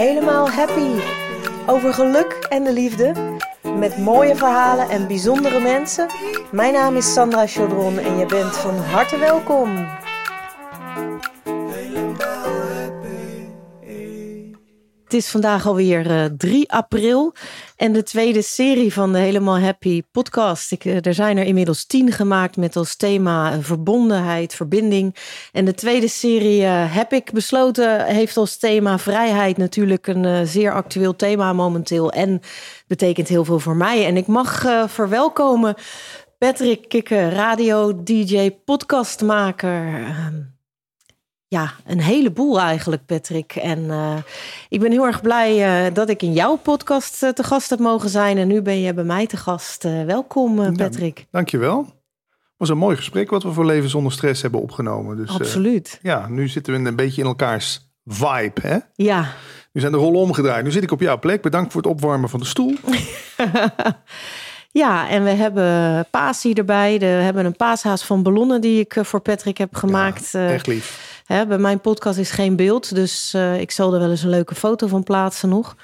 Helemaal Happy. Over geluk en de liefde. Met mooie verhalen en bijzondere mensen. Mijn naam is Sandra Chaudron en je bent van harte welkom. Het is vandaag alweer uh, 3 april en de tweede serie van de Helemaal Happy podcast. Ik, uh, er zijn er inmiddels tien gemaakt met als thema uh, verbondenheid, verbinding. En de tweede serie heb ik besloten, heeft als thema vrijheid natuurlijk een zeer actueel thema momenteel. En betekent heel veel voor mij. En ik mag verwelkomen Patrick Kikke, radio, DJ, podcastmaker ehm, ja, een heleboel eigenlijk, Patrick. En uh, ik ben heel erg blij uh, dat ik in jouw podcast uh, te gast heb mogen zijn. En nu ben je bij mij te gast. welkom, Patrick. Ja, dankjewel. Het was een mooi gesprek wat we voor Leven zonder Stress hebben opgenomen. Dus, Absoluut. ja, nu zitten we een beetje in elkaars vibe, hè? Ja. Nu zijn de rollen omgedraaid. Nu zit ik op jouw plek. Bedankt voor het opwarmen van de stoel. Ja, en we hebben Paasie erbij. we hebben een paashaas van ballonnen die ik voor Patrick heb gemaakt. Ja, echt lief. Hè, bij mijn podcast is geen beeld, dus uh, ik zal er wel eens een leuke foto van plaatsen nog.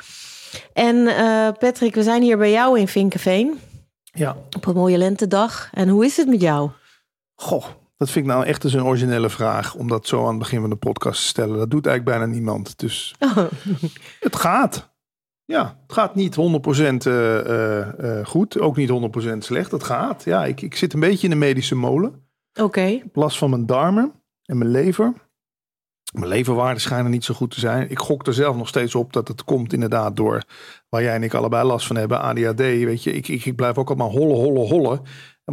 En uh, Patrick, we zijn hier bij jou in Vinkenveen. Ja. Op een mooie lentedag. En hoe is het met jou? Goh, dat vind ik nou echt eens een originele vraag om dat zo aan het begin van de podcast te stellen. Dat doet eigenlijk bijna niemand. Dus oh. het gaat. Ja, het gaat niet 100% uh, uh, goed, ook niet 100% slecht. Het gaat. Ja, ik, ik zit een beetje in de medische molen. Oké. Okay. Last van mijn darmen en mijn lever. Mijn leverwaarden schijnen niet zo goed te zijn. Ik gok er zelf nog steeds op dat het komt inderdaad door waar jij en ik allebei last van hebben. ADHD, weet je. Ik, ik, ik blijf ook allemaal hollen, hollen, hollen. En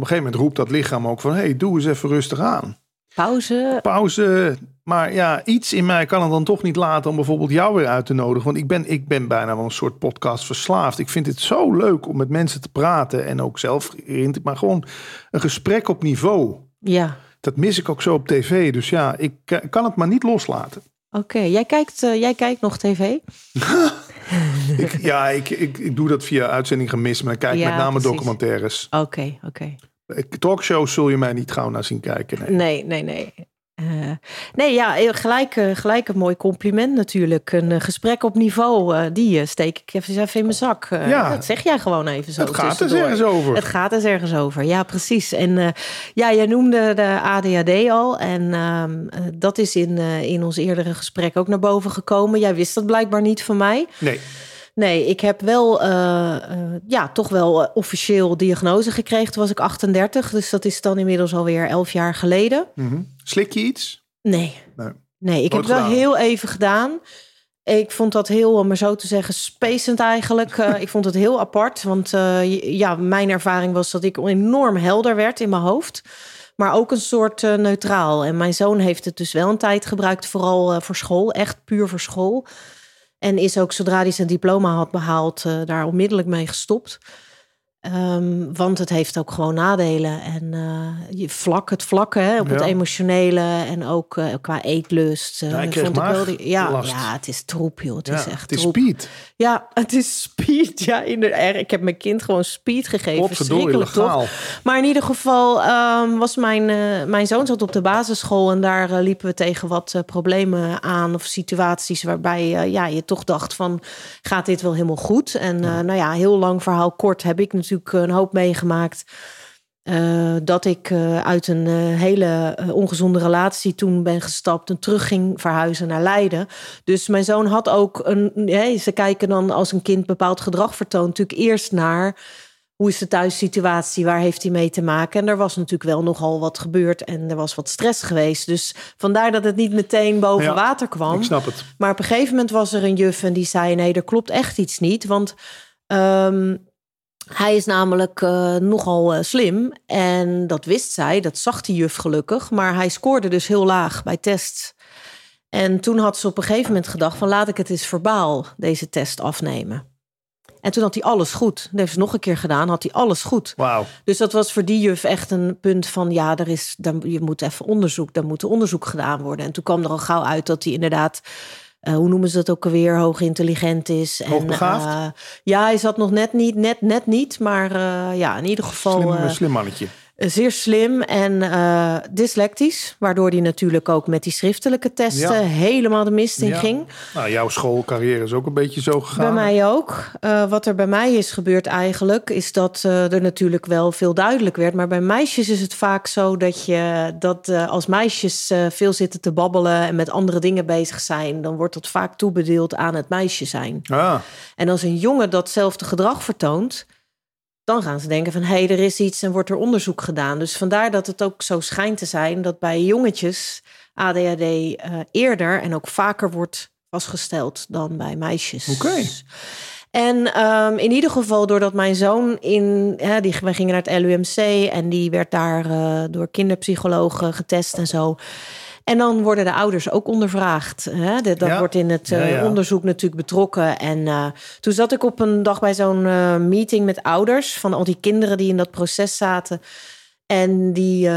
op een gegeven moment roept dat lichaam ook van... hey, doe eens even rustig aan. Pauze. Pauze. Maar ja, iets in mij kan het dan toch niet laten om bijvoorbeeld jou weer uit te nodigen. Want ik ben, ik ben bijna wel een soort podcast verslaafd. Ik vind het zo leuk om met mensen te praten en ook zelf... Maar gewoon een gesprek op niveau. Ja dat mis ik ook zo op tv. Dus ja, ik kan het maar niet loslaten. Oké, jij, kijkt, uh, jij kijkt nog tv? ik, ja, ik, ik, ik doe dat via uitzending gemist, maar ik kijk ja, met name precies. documentaires. Oké, okay, oké. Okay. Talkshows zul je mij niet gauw naar zien kijken. Nee, nee, nee. nee. Uh, nee, ja, gelijk, uh, gelijk een mooi compliment natuurlijk. Een uh, gesprek op niveau, die steek ik even, even in mijn zak. ja. Dat zeg jij gewoon even zo. Het gaat er ergens over. Het gaat er ergens over, ja precies. En ja, jij noemde de ADHD al. En ehm, dat is in, in ons eerdere gesprek ook naar boven gekomen. Jij wist dat blijkbaar niet van mij. Nee. Nee, ik heb wel, uh, uh, ja, toch wel officieel diagnose gekregen. Toen was ik 38, dus dat is dan inmiddels alweer 11 jaar geleden. Mm -hmm. Slik je iets? Nee. Nee, nee ik Nooit heb wel heel even gedaan. Ik vond dat heel, om maar zo te zeggen, spacend eigenlijk. Uh, ik vond het heel apart, want ja, mijn ervaring was dat ik enorm helder werd in mijn hoofd. Maar ook een soort neutraal. En mijn zoon heeft het dus wel een tijd gebruikt, vooral voor school, echt puur voor school. En is ook zodra hij zijn diploma had behaald, uh, daar onmiddellijk mee gestopt. Um, want het heeft ook gewoon nadelen. En uh, je vlak, het vlakke hè, op ja. het emotionele en ook uh, qua eetlust. Uh, ja, ik vond ik wel die, ja, ja, het is troep, joh. Het ja, is echt Het is troep. speed. Ja, het is speed. Ja, in de, ik heb mijn kind gewoon speed gegeven. Verschrikkelijk toch? Maar in ieder geval um, was mijn, mijn zoon zat op de basisschool en daar liepen we tegen wat problemen aan of situaties waarbij ja, je toch dacht van gaat dit wel helemaal goed? En nou ja, heel lang verhaal kort heb ik natuurlijk een hoop meegemaakt. Uh, dat ik uh, uit een uh, hele ongezonde relatie toen ben gestapt en terug ging verhuizen naar Leiden. Dus mijn zoon had ook een. Hey, ze kijken dan als een kind bepaald gedrag vertoont, natuurlijk eerst naar hoe is de thuissituatie, waar heeft hij mee te maken. En er was natuurlijk wel nogal wat gebeurd en er was wat stress geweest. Dus vandaar dat het niet meteen boven ja, water kwam. Ik snap het. Maar op een gegeven moment was er een juf en die zei: nee, er klopt echt iets niet. Want. Um, hij is namelijk uh, nogal uh, slim en dat wist zij, dat zag die juf gelukkig, maar hij scoorde dus heel laag bij tests. En toen had ze op een gegeven moment gedacht van laat ik het eens verbaal deze test afnemen. En toen had hij alles goed. Dat heeft ze nog een keer gedaan, had hij alles goed. Wow. Dus dat was voor die juf echt een punt van ja, er is, dan, je moet even onderzoek, dan moet onderzoek gedaan worden. En toen kwam er al gauw uit dat hij inderdaad uh, hoe noemen ze dat ook alweer, hoog intelligent is. Hoogbegaafd? En, uh, ja, hij zat nog net niet, net, net niet, maar uh, ja, in ieder geval... Slim, slim mannetje. Zeer slim en uh, dyslectisch, waardoor hij natuurlijk ook met die schriftelijke testen helemaal de mist in ging. Nou, jouw schoolcarrière is ook een beetje zo gegaan. Bij mij ook. Uh, wat er bij mij is gebeurd eigenlijk, is dat uh, er natuurlijk wel veel duidelijk werd. Maar bij meisjes is het vaak zo dat je dat als meisjes veel zitten te babbelen en met andere dingen bezig zijn, dan wordt dat vaak toebedeeld aan het meisje zijn. Ah. En als een jongen datzelfde gedrag vertoont, dan gaan ze denken van hé, hey, er is iets en wordt er onderzoek gedaan. Dus vandaar dat het ook zo schijnt te zijn dat bij jongetjes ADHD uh, eh, eerder en ook vaker wordt vastgesteld dan bij meisjes. Oké. En um, in ieder geval, doordat mijn zoon in. Ja, die, wij gingen naar het LUMC en die werd daar uh, door kinderpsychologen getest en zo. En dan worden de ouders ook ondervraagd. Hè? Dat, wordt in het uh, onderzoek natuurlijk betrokken. En uh, toen zat ik op een dag bij zo'n uh, meeting met ouders van al die kinderen die in dat proces zaten. En die,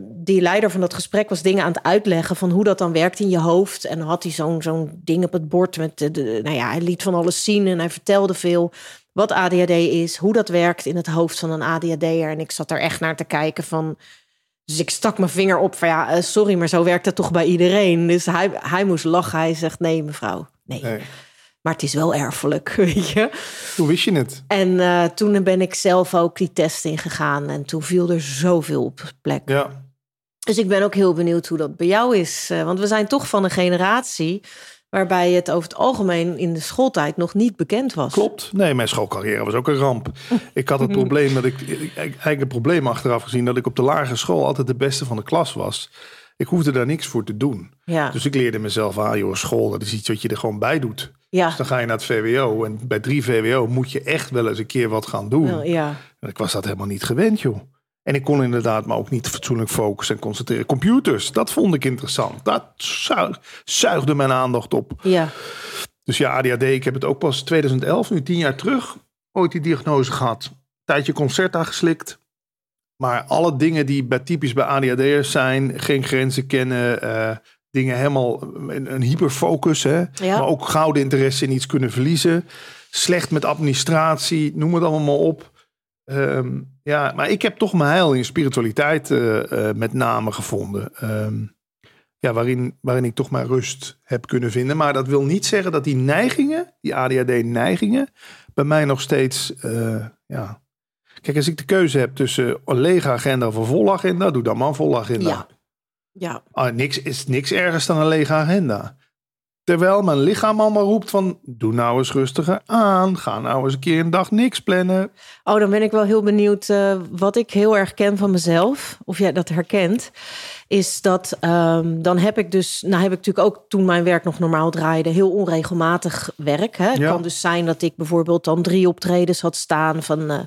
die leider van dat gesprek was dingen aan het uitleggen van hoe dat dan werkt in je hoofd. En dan had hij zo'n zo'n ding op het bord met, de, nou ja, hij liet van alles zien en hij vertelde veel wat ADHD is, hoe dat werkt in het hoofd van een ADHD'er. En ik zat er echt naar te kijken van, dus ik stak mijn vinger op van ja, sorry, maar zo werkt het toch bij iedereen. Dus hij, hij moest lachen. Hij zegt nee, mevrouw, nee. nee. Maar het is wel erfelijk, weet je. Hoe wist je het? En uh, toen ben ik zelf ook die test ingegaan. En toen viel er zoveel op plek. Ja. Dus ik ben ook heel benieuwd hoe dat bij jou is. Uh, want we zijn toch van een generatie waarbij het over het algemeen in de schooltijd nog niet bekend was. Klopt. Nee, mijn schoolcarrière was ook een ramp. Ik had het probleem dat ik, eigenlijk het probleem achteraf gezien, dat ik op de lagere school altijd de beste van de klas was. Ik hoefde daar niks voor te doen. Ja. Dus ik leerde mezelf aan, joh, school, dat is iets wat je er gewoon bij doet. Ja. Dus dan ga je naar het VWO. En bij drie VWO moet je echt wel eens een keer wat gaan doen. ja. En ik was dat helemaal niet gewend, joh. En ik kon inderdaad maar ook niet fatsoenlijk focussen en concentreren. Computers, dat vond ik interessant. Dat zuigde mijn aandacht op. Ja. Dus ja, ADHD, ik heb het ook pas 2011, nu tien jaar terug, ooit die diagnose gehad. Tijdje concert geslikt. Maar alle dingen die bij, typisch bij ADHD'ers zijn, geen grenzen kennen, uh, dingen helemaal een, een hyperfocus, hè? Ja. maar ook gouden interesse in iets kunnen verliezen. Slecht met administratie, noem het allemaal op. Um, ja, maar ik heb toch mijn heil in spiritualiteit uh, uh, met name gevonden. Um, ja, waarin, waarin ik toch mijn rust heb kunnen vinden. Maar dat wil niet zeggen dat die neigingen, die ADHD-neigingen, bij mij nog steeds, uh, ja. Kijk, als ik de keuze heb tussen een lege agenda of een volle agenda, doe dan maar een volle agenda. Ja. ja. Ah, niks is niks ergens dan een lege agenda. Terwijl mijn lichaam allemaal roept van, doe nou eens rustiger aan. Ga nou eens een keer een dag niks plannen. Oh, dan ben ik wel heel benieuwd uh, wat ik heel erg ken van mezelf. Of jij dat herkent is dat um, dan heb ik dus, nou heb ik natuurlijk ook toen mijn werk nog normaal draaide, heel onregelmatig werk. Hè. Het kan dus zijn dat ik bijvoorbeeld dan drie optredens had staan van, uh,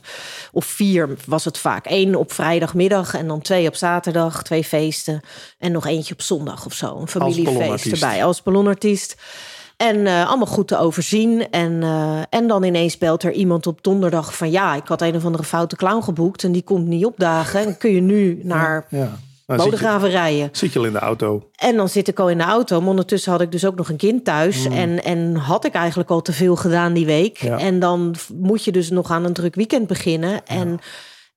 of vier was het vaak. Eén op vrijdagmiddag en dan twee op zaterdag, twee feesten en nog eentje op zondag of zo. Een familiefeest erbij als ballonartiest. En uh, allemaal goed te overzien. En, uh, en dan ineens belt er iemand op donderdag van... ja, ik had een of andere foute clown geboekt... en die komt niet opdagen. En kun je nu naar ja. Bodegraven rijden. Zit je al in de auto? En dan zit ik al in de auto. Maar ondertussen had ik dus ook nog een kind thuis. Mm. En, en had ik eigenlijk al te veel gedaan die week. En dan moet je dus nog aan een druk weekend beginnen. En,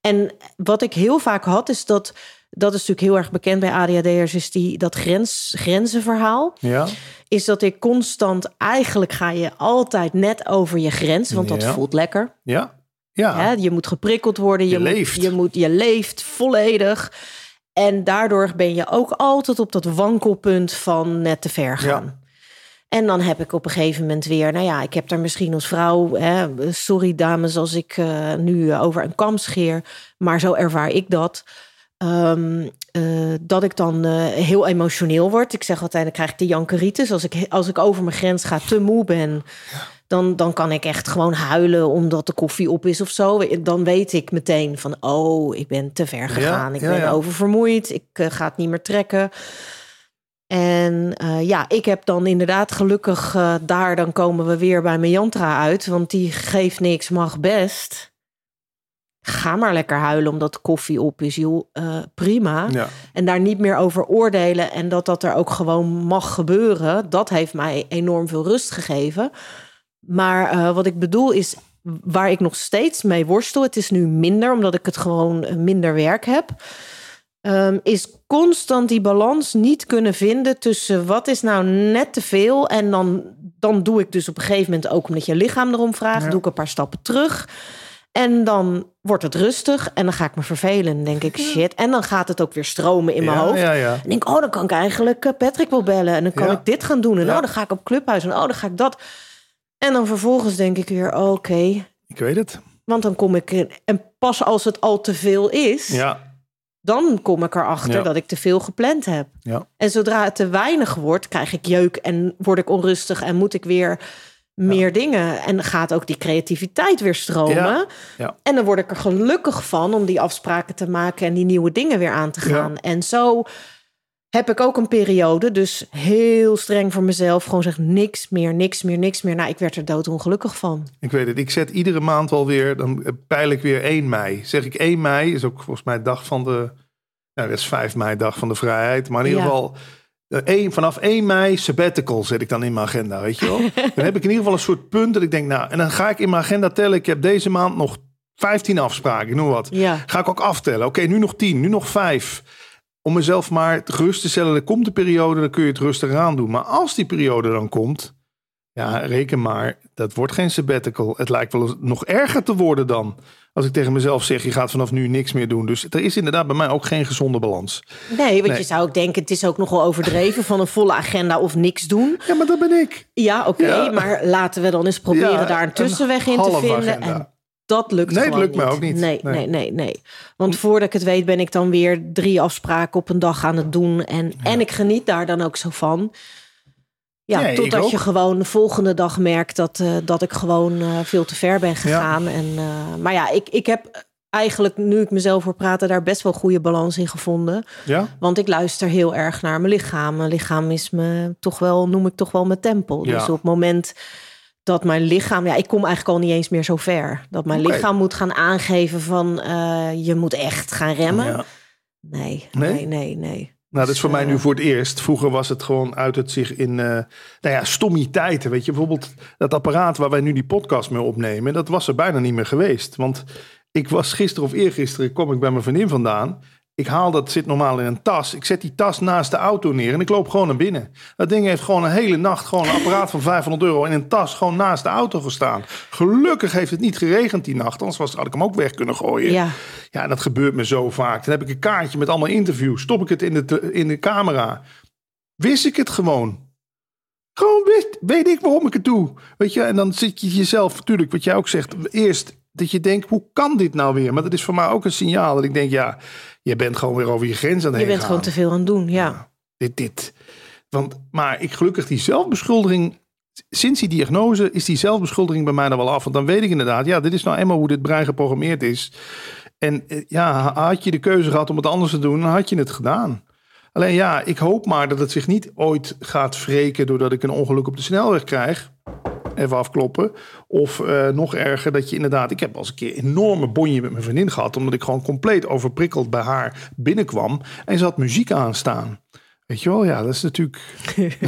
en wat ik heel vaak had, is dat... Dat is natuurlijk heel erg bekend bij ADHD'ers, is die, dat grens, grenzenverhaal. Ja. Is dat ik constant, eigenlijk ga je altijd net over je grens, want dat voelt lekker. Ja. Ja. je moet geprikkeld worden. Je, je leeft. Je, moet, je leeft volledig. En daardoor ben je ook altijd op dat wankelpunt van net te ver gaan. Ja. En dan heb ik op een gegeven moment weer, nou ja, ik heb daar misschien als vrouw, hè, sorry dames als ik uh, nu over een kam scheer, maar zo ervaar ik dat. Um, uh, dat ik dan uh, heel emotioneel word. Ik zeg altijd, dan krijg ik de jankeritis. Als ik, als ik over mijn grens ga, te moe ben, ja dan, dan kan ik echt gewoon huilen omdat de koffie op is of zo. Dan weet ik meteen van, oh, ik ben te ver gegaan. ik ben oververmoeid. Ik uh, ga het niet meer trekken. En uh, ja, ik heb dan inderdaad gelukkig uh, daar, dan komen we weer bij mijn yantra uit. Want die geeft niks, mag best. Ga maar lekker huilen omdat de koffie op is, joh. prima. Ja. En daar niet meer over oordelen. En dat dat er ook gewoon mag gebeuren. Dat heeft mij enorm veel rust gegeven. Maar uh, wat ik bedoel is, waar ik nog steeds mee worstel. Het is nu minder, omdat ik het gewoon eh, minder werk heb. Um, is constant die balans niet kunnen vinden tussen wat is nou net te veel. En dan, dan doe ik dus op een gegeven moment ook omdat je lichaam erom vraagt, doe ik een paar stappen terug. En dan wordt het rustig en dan ga ik me vervelen. En denk ik, shit. En dan gaat het ook weer stromen in mijn hoofd. Ja, ja. En denk, oh, dan kan ik eigenlijk eh, Patrick wel bellen. En dan kan ik dit gaan doen. En oh, dan ga ik op Clubhuis. En oh, dan ga ik dat. En dan vervolgens denk ik weer, oké. Ik weet het. Want dan kom ik in. En pas als het al te veel is... Ja dan kom ik erachter dat ik te veel gepland heb. Ja. En zodra het te weinig wordt, krijg ik jeuk en word ik onrustig en moet ik weer meer dingen. En gaat ook die creativiteit weer stromen. Ja. En dan word ik er gelukkig van om die afspraken te maken en die nieuwe dingen weer aan te gaan. En zo heb ik ook een periode, dus heel streng voor mezelf, gewoon zeg niks meer, niks meer, niks meer. Nou, ik werd er doodongelukkig van. Ik weet het, ik zet iedere maand wel weer, dan peil ik weer 1 mei. Zeg ik 1 mei, is ook volgens mij dag van de, nou, dat is 5 mei, dag van de vrijheid. Maar in ieder geval, 1, vanaf 1 mei sabbatical zet ik dan in mijn agenda, weet je wel. dan heb ik in ieder geval een soort punt dat ik denk, nou, en dan ga ik in mijn agenda tellen, ik heb deze maand nog 15 afspraken, ik noem wat. Ja. Ga ik ook aftellen. Oké, nu nog 10, nu nog 5 om mezelf maar gerust te stellen. Er komt een periode, dan kun je het rustig aan doen. Maar als die periode dan komt, ja, reken maar, dat wordt geen sabbatical. Het lijkt wel nog erger te worden dan. Als ik tegen mezelf zeg, je gaat vanaf nu niks meer doen. Dus er is inderdaad bij mij ook geen gezonde balans. Nee, want je zou ook denken, het is ook nogal overdreven van een volle agenda of niks doen. Ja, maar dat ben ik. Ja, oké, maar laten we dan eens proberen daar een tussenweg in te vinden. En dat lukt nee, gewoon lukt niet. me ook niet. Nee, nee, nee, nee, Want voordat ik het weet ben ik dan weer drie afspraken op een dag aan het doen. En, en ik geniet daar dan ook zo van. Ja, totdat je gewoon de volgende dag merkt dat, uh, dat ik gewoon uh, veel te ver ben gegaan. En, uh, maar ja, ik, ik heb eigenlijk, nu ik mezelf voor praten, daar best wel goede balans in gevonden. Ja? Want ik luister heel erg naar mijn lichaam. Mijn lichaam is me toch wel, noem ik toch wel mijn tempel. Dus op het moment dat mijn lichaam, ja, ik kom eigenlijk al niet eens meer zo ver. Dat mijn lichaam moet gaan aangeven van uh, je moet echt gaan remmen. Ja. Nee, nee, nee, nee. Nou, dat is voor mij nu eh, voor het eerst. Vroeger was het gewoon uit het zich in, uh, nou ja, stommiteiten. Weet je, bijvoorbeeld dat apparaat waar wij nu die podcast mee opnemen, dat was er bijna niet meer geweest. Want ik was gisteren of eergisteren, kom ik bij mijn vriendin vandaan. Ik haal dat, zit normaal in een tas. Ik zet die tas naast de auto neer en ik loop gewoon naar binnen. Dat ding heeft gewoon een hele nacht gewoon een apparaat van 500 euro in een tas gewoon naast de auto gestaan. Gelukkig heeft het niet geregend die nacht, anders was, had ik hem ook weg kunnen gooien. Ja. ja, dat gebeurt me zo vaak. Dan heb ik een kaartje met allemaal interviews. Stop ik het in de, in de camera. Wist ik het gewoon. Gewoon wist, weet ik waarom ik het doe. Weet je, en dan zit je jezelf, natuurlijk, wat jij ook zegt, eerst dat je denkt, hoe kan dit nou weer? Maar dat is voor mij ook een signaal dat ik denk, ja, je bent gewoon weer over je grens aan het Je bent gewoon te veel aan het doen, ja. dit, dit. Want, maar ik gelukkig die zelfbeschuldiging, sinds die diagnose is die zelfbeschuldiging bij mij dan wel af. Want dan weet ik inderdaad, ja, dit is nou eenmaal hoe dit brein geprogrammeerd is. En eh, ja, had je de keuze gehad om het anders te doen, dan had je het gedaan. Alleen ja, ik hoop maar dat het zich niet ooit gaat wreken doordat ik een ongeluk op de snelweg krijg even afkloppen. Of uh, nog erger, dat je inderdaad... Ik heb als een keer enorme bonje met mijn vriendin gehad... omdat ik gewoon compleet overprikkeld bij haar binnenkwam. En ze had muziek aanstaan. Weet je wel, ja, dat is natuurlijk.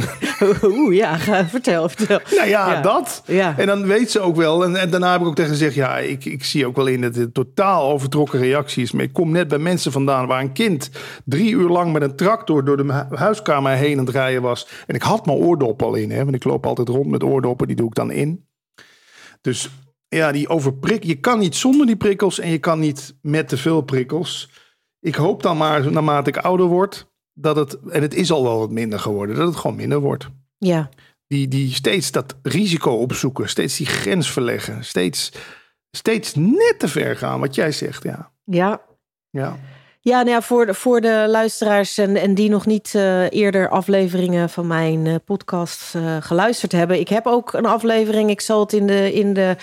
Oeh, ja, ga, vertel, vertel. Nou ja, dat. Ja. En dan weet ze ook wel. En, en daarna heb ik ook tegen gezegd: ja, ik, ik zie ook wel in dat het totaal overtrokken reacties. Maar ik kom net bij mensen vandaan waar een kind drie uur lang met een tractor door de huiskamer heen aan het rijden was. En ik had mijn oordop al in, hè, want ik loop altijd rond met oordoppen, die doe ik dan in. Dus ja, die overprik. Je kan niet zonder die prikkels en je kan niet met te veel prikkels. Ik hoop dan maar, naarmate ik ouder word dat het, en het is al wel wat minder geworden, dat het gewoon minder wordt. Ja. Die, die steeds dat risico opzoeken, steeds die grens verleggen, steeds, steeds net te ver gaan, wat jij zegt, ja. Ja. Ja. Ja, nou ja, voor, de, voor de luisteraars en, en die nog niet uh, eerder afleveringen van mijn uh, podcast uh, geluisterd hebben. Ik heb ook een aflevering, ik zal het in de, in de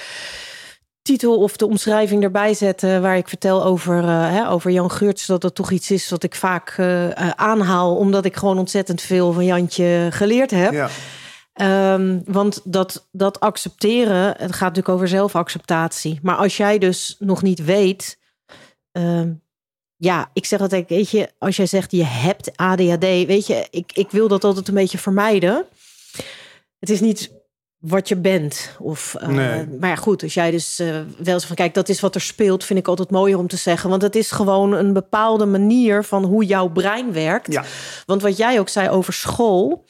titel of de omschrijving erbij zetten waar ik vertel over, uh, hè, over Jan Geurts. Dat dat toch iets is wat ik vaak uh, aanhaal, omdat ik gewoon ontzettend veel van Jantje geleerd heb. Ja. Um, want dat, dat accepteren, het gaat natuurlijk over zelfacceptatie. Maar als jij dus nog niet weet, um, ja, ik zeg altijd, weet je, als jij zegt je hebt ADHD, weet je, ik, ik wil dat altijd een beetje vermijden. Het is niet wat je bent. Of, uh, Maar ja, goed, als jij dus uh, wel eens van kijk, dat is wat er speelt, vind ik altijd mooier om te zeggen. Want het is gewoon een bepaalde manier van hoe jouw brein werkt. Ja. Want wat jij ook zei over school.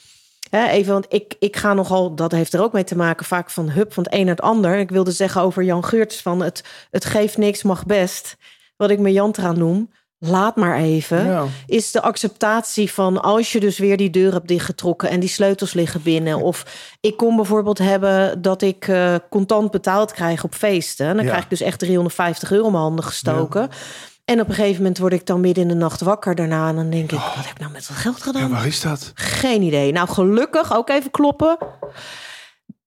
Hè, even, want ik, ik ga nogal, dat heeft er ook mee te maken, vaak van hup van het een naar het ander. Ik wilde zeggen over Jan Geurts van het, het geeft niks, mag best. Wat ik me Jantra noem laat maar even. Is de acceptatie van als je dus weer die deur hebt dichtgetrokken en die sleutels liggen binnen. Of ik kon bijvoorbeeld hebben dat ik uh, contant betaald krijg op feesten. En dan krijg ik dus echt 350 euro in mijn handen gestoken. En op een gegeven moment word ik dan midden in de nacht wakker daarna. En dan denk ik, oh. wat heb ik nou met dat geld gedaan? waar is dat? Geen idee. Nou, gelukkig ook even kloppen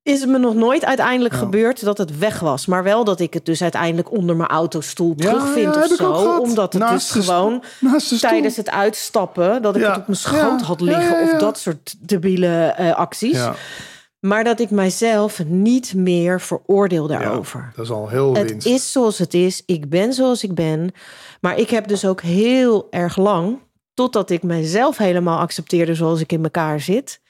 is het me nog nooit uiteindelijk gebeurd dat het weg was. Maar wel dat ik het dus uiteindelijk onder mijn autostoel terugvind of zo. Omdat het dus gewoon tijdens het uitstappen... dat ik het op mijn schoot had liggen. Of dat soort debiele uh, acties. Maar dat ik mijzelf niet meer veroordeel daarover. dat is al heel Het is zoals het is. Ik ben zoals ik ben. Maar ik heb dus ook heel erg lang... totdat ik mijzelf helemaal accepteerde zoals ik in elkaar zit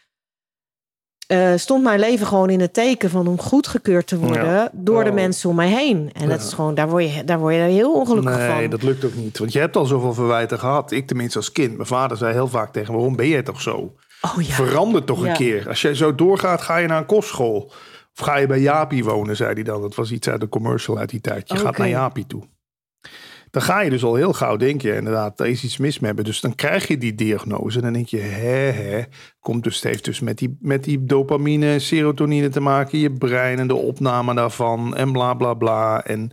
uh, stond mijn leven gewoon in het teken van om goedgekeurd te worden door de oh. mensen om mij heen. En dat is gewoon, daar word je, daar word je heel ongelukkig nee, van. Nee, dat lukt ook niet. Want je hebt al zoveel verwijten gehad. Ik tenminste als kind. Mijn vader zei heel vaak tegen me, waarom ben jij toch zo? Oh, ja. Verander toch een keer. Als jij zo doorgaat, ga je naar een kostschool. Of ga je bij Jaapie wonen, zei hij dan. Dat was iets uit de commercial uit die tijd. Je gaat naar Jaapie toe dan ga je dus al heel gauw denken, inderdaad, er is iets mis mee hebben. Dus dan krijg je die diagnose. En dan denk je, hè, hè. Komt dus, het heeft dus met die, met die dopamine, serotonine te maken. Je brein en de opname daarvan. En bla, bla, bla. En,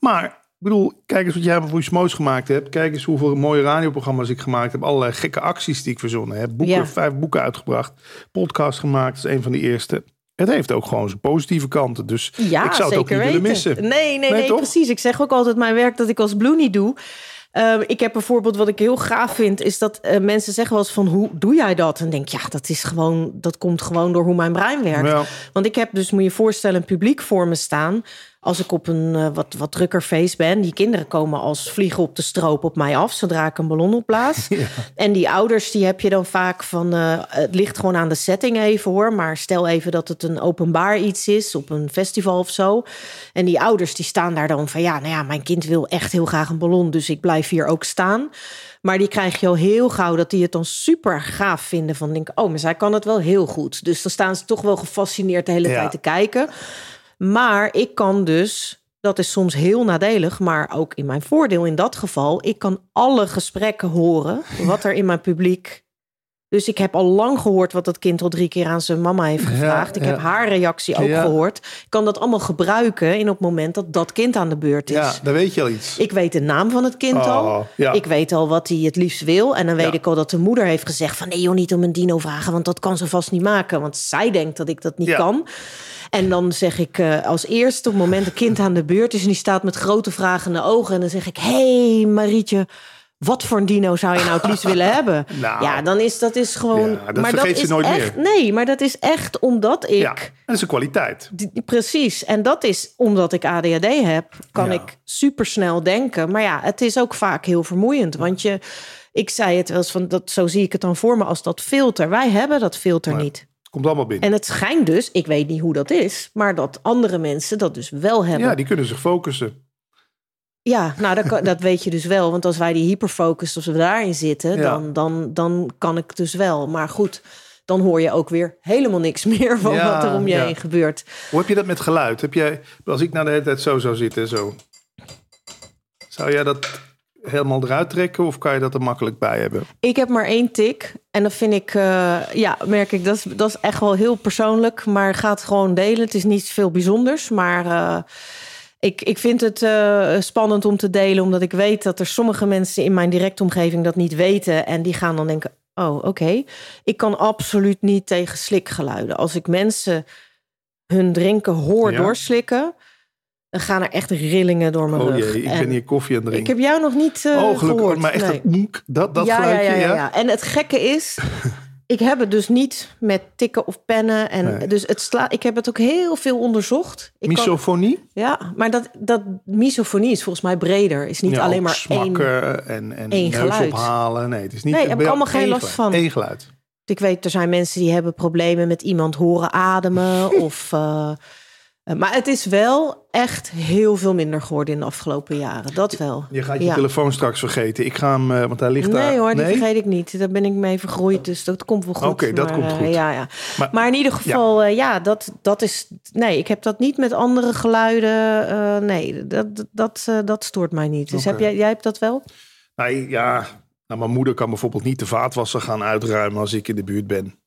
maar, ik bedoel, kijk eens wat jij voor je smoos gemaakt hebt. Kijk eens hoeveel mooie radioprogramma's ik gemaakt heb. Allerlei gekke acties die ik verzonnen heb. Boeken, vijf boeken uitgebracht. Podcast gemaakt, dat is een van de eerste het heeft ook gewoon zijn positieve kanten. Dus ja, ik zou het ook niet willen missen. Nee, nee, nee, precies. Ik zeg ook altijd mijn werk dat ik als Bloenie doe. Uh, ik heb bijvoorbeeld wat ik heel gaaf vind, is dat uh, mensen zeggen wel eens van hoe doe jij dat? En denk ja, dat is gewoon, dat komt gewoon door hoe mijn brein werkt. Want ik heb dus, moet je voorstellen, een publiek voor me staan als ik op een uh, wat, wat drukker feest ben, die kinderen komen als vliegen op de stroop op mij af zodra ik een ballon opblaas. En die ouders, die heb je dan vaak van, uh, het ligt gewoon aan de setting even hoor, maar stel even dat het een openbaar iets is, op een festival of zo. En die ouders die staan daar dan van, ja, nou ja, mijn kind wil echt heel graag een ballon, dus ik blijf hier ook staan. Maar die krijg je al heel gauw dat die het dan super gaaf vinden. Van denk, oh, maar zij kan het wel heel goed. Dus dan staan ze toch wel gefascineerd de hele tijd te kijken. Maar ik kan dus, dat is soms heel nadelig, maar ook in mijn voordeel in dat geval, ik kan alle gesprekken horen wat er in mijn publiek. Dus ik heb al lang gehoord wat dat kind al drie keer aan zijn mama heeft gevraagd. ik heb haar reactie ook gehoord. Ik kan dat allemaal gebruiken in op het moment dat dat kind aan de beurt is. Ja, dan weet je al iets. Ik weet de naam van het kind oh, al. Ik weet al wat hij het liefst wil. En dan weet ik al dat de moeder heeft gezegd van... nee joh, niet om een dino vragen, want dat kan ze vast niet maken. Want zij denkt dat ik dat niet kan. En dan zeg ik uh, als eerste op het moment een kind aan de beurt is... en die staat met grote vragende ogen... en dan zeg ik, hey Marietje... Wat voor een dino zou je nou het liefst willen hebben? Nou, ja, dan is dat is gewoon. Ja, dat maar vergeet dat ze nooit echt, meer. Nee, maar dat is echt omdat ik. Ja, dat is een kwaliteit. precies. En dat is omdat ik ADHD heb, kan ik supersnel denken. Maar ja, het is ook vaak heel vermoeiend. Want je, ik zei het wel eens van dat, zo zie ik het dan voor me als dat filter. Wij hebben dat filter niet. Komt allemaal binnen. En het schijnt dus, ik weet niet hoe dat is, maar dat andere mensen dat dus wel hebben. Ja, die kunnen zich focussen. Ja, nou dat, dat weet je dus wel. Want als wij die hyperfocus, als we daarin zitten, dan, dan, dan kan ik dus wel. Maar goed, dan hoor je ook weer helemaal niks meer van wat er om je heen gebeurt. Hoe heb je dat met geluid? Heb jij, als ik nou de hele tijd zo zou zitten, zo. Zou jij dat helemaal eruit trekken of kan je dat er makkelijk bij hebben? Ik heb maar één tik en dat vind ik, uh, ja, merk ik, dat is, dat is echt wel heel persoonlijk, maar gaat gewoon delen. Het is niet veel bijzonders, maar uh, ik, ik vind het uh, spannend om te delen, omdat ik weet dat er sommige mensen in mijn directe omgeving dat niet weten en die gaan dan denken, oh oké, ik kan absoluut niet tegen slikgeluiden. Als ik mensen hun drinken hoor doorslikken, dan gaan er echt rillingen door mijn oh, rug. Jee, ik ben hier koffie aan het drinken. Ik heb jou nog niet uh, oh, gelukkig, gehoord. Maar echt nee. dat, dat, ja, geluidje, ja, ja, ja, En het gekke is, ik heb het dus niet met tikken of pennen. En dus het sla ik heb het ook heel veel onderzocht. Ik misofonie? Kan, ja, maar dat, dat misofonie is volgens mij breder. Is niet alleen maar smakken één, en, en één geluid. ophalen. Nee, het is niet. Nee, heb ik allemaal geen last van. Eén geluid. Ik weet, er zijn mensen die hebben problemen met iemand horen ademen of... Uh, eh, maar het is wel echt heel veel minder geworden in de afgelopen jaren. Dat wel. Je gaat je telefoon straks vergeten. Ik ga hem, uh, want hij ligt nee, daar. Nee hoor, die vergeet ik niet. Daar ben ik mee vergroeid, dus dat komt wel goed. Oké, dat komt uh, goed. Ja, ja. Maar, maar in ieder geval, ja, ja dat, dat is... Nee, ik heb dat niet met andere geluiden. nee, dat, dat, dat stoort mij niet. Dus heb jij, jij hebt dat wel? Nee, ja... Nou, mijn moeder kan bijvoorbeeld niet de vaatwasser gaan uitruimen als ik in de buurt ben.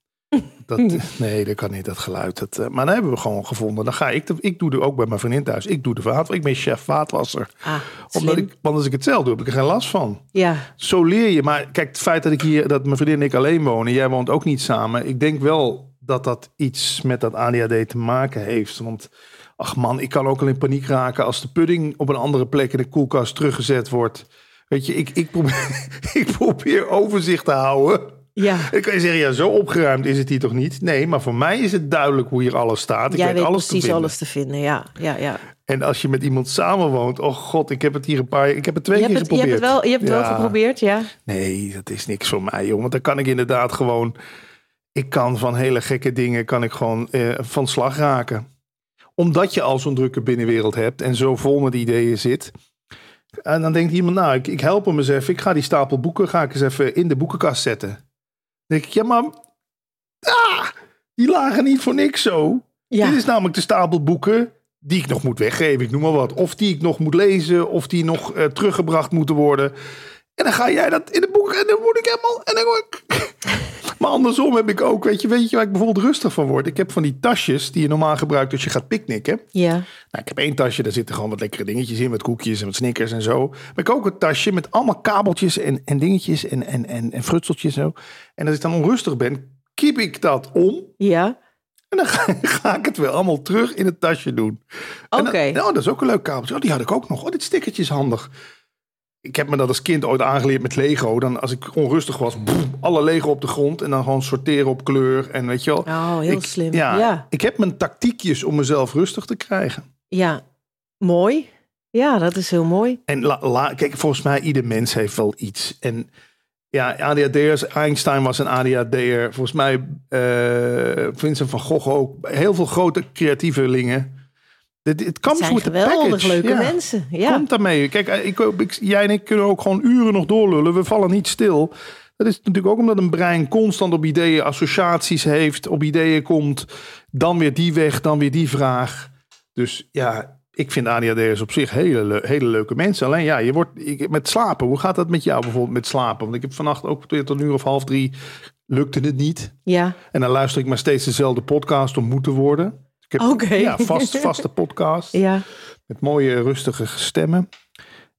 Dat, nee, dat kan niet, dat geluid. Dat, uh, maar dan hebben we gewoon gevonden. Dan ga ik, de, ik doe er ook bij mijn vriendin thuis. Ik doe de vaat, ik ben chef vaatwasser. Ah, Omdat ik, want als ik het zelf doe, heb ik er geen last van. Ja. Zo leer je. Maar kijk, het feit dat ik hier, dat mijn vriendin en ik alleen wonen, jij woont ook niet samen. Ik denk wel dat dat iets met dat ADHD te maken heeft. Want ach man, ik kan ook al in paniek raken als de pudding op een andere plek in de koelkast teruggezet wordt. Weet je, ik, ik, probeer, ik probeer overzicht te houden. Ja. Dan kan je zeggen, ja, zo opgeruimd is het hier toch niet? Nee, maar voor mij is het duidelijk hoe hier alles staat. Ik Jij weet, alles precies te alles te vinden, ja. ja, ja. En als je met iemand samenwoont, oh god, ik heb het hier een paar, ik heb het twee je keer het, geprobeerd. Je hebt het wel, je hebt het wel geprobeerd, ja. Nee, dat is niks voor mij, joh. Want dan kan ik inderdaad gewoon, ik kan van hele gekke dingen, kan ik gewoon eh, van slag raken. Omdat je al zo'n drukke binnenwereld hebt en zo vol met ideeën zit. En dan denkt iemand, nou, ik, ik help hem eens even. Ik ga die stapel boeken, ga ik eens even in de boekenkast zetten denk ik, ja, maar ah, die lagen niet voor niks zo. Ja. Dit is namelijk de stapel boeken die ik nog moet weggeven, ik noem maar wat. Of die ik nog moet lezen, of die nog uh, teruggebracht moeten worden. En dan ga jij dat in de boek en dan word ik helemaal... En dan word ik... maar andersom heb ik ook, weet je, weet je waar ik bijvoorbeeld rustig van word? Ik heb van die tasjes die je normaal gebruikt als je gaat picknicken. Ja. Nou, ik heb één tasje, daar zitten gewoon wat lekkere dingetjes in, met koekjes en wat snickers en zo. Maar ik heb ook een tasje met allemaal kabeltjes en, en dingetjes en, en, en, en frutseltjes en zo. En als ik dan onrustig ben, kiep ik dat om. Ja. En dan ga, ga, ik het weer allemaal terug in het tasje doen. Oké. Okay. Oh, dat is ook een leuk kabeltje. Oh, die had ik ook nog. Oh, dit stickertje is handig. Ik heb me dat als kind ooit aangeleerd met Lego. Dan als ik onrustig was, boem, alle Lego op de grond. En dan gewoon sorteren op kleur. En weet je wel. Oh, heel ik, slim. Ja, ja, ik heb mijn tactiekjes om mezelf rustig te krijgen. Ja, mooi. Ja, dat is heel mooi. En la, la, kijk, volgens mij ieder mens heeft wel iets. En ja, ADHD'ers, Einstein was een ADHD'er. Volgens mij uh, Vincent van Gogh ook. Heel veel grote creatievelingen. Het, het kan zijn with geweldig leuke ja. mensen. Ja. Komt daarmee. Kijk, ik, ik, jij en ik kunnen ook gewoon uren nog doorlullen. We vallen niet stil. Dat is natuurlijk ook omdat een brein constant op ideeën, associaties heeft, op ideeën komt. Dan weer die weg, dan weer die vraag. Dus ja, ik vind ADHD'ers op zich hele, hele leuke mensen. Alleen ja, je wordt ik, met slapen. Hoe gaat dat met jou bijvoorbeeld met slapen? Want ik heb vannacht ook tot een uur of half drie lukte het niet. Ja. En dan luister ik maar steeds dezelfde podcast om moe te worden. Ik heb okay. ja, vast, vaste podcast. Ja. Met mooie, rustige stemmen.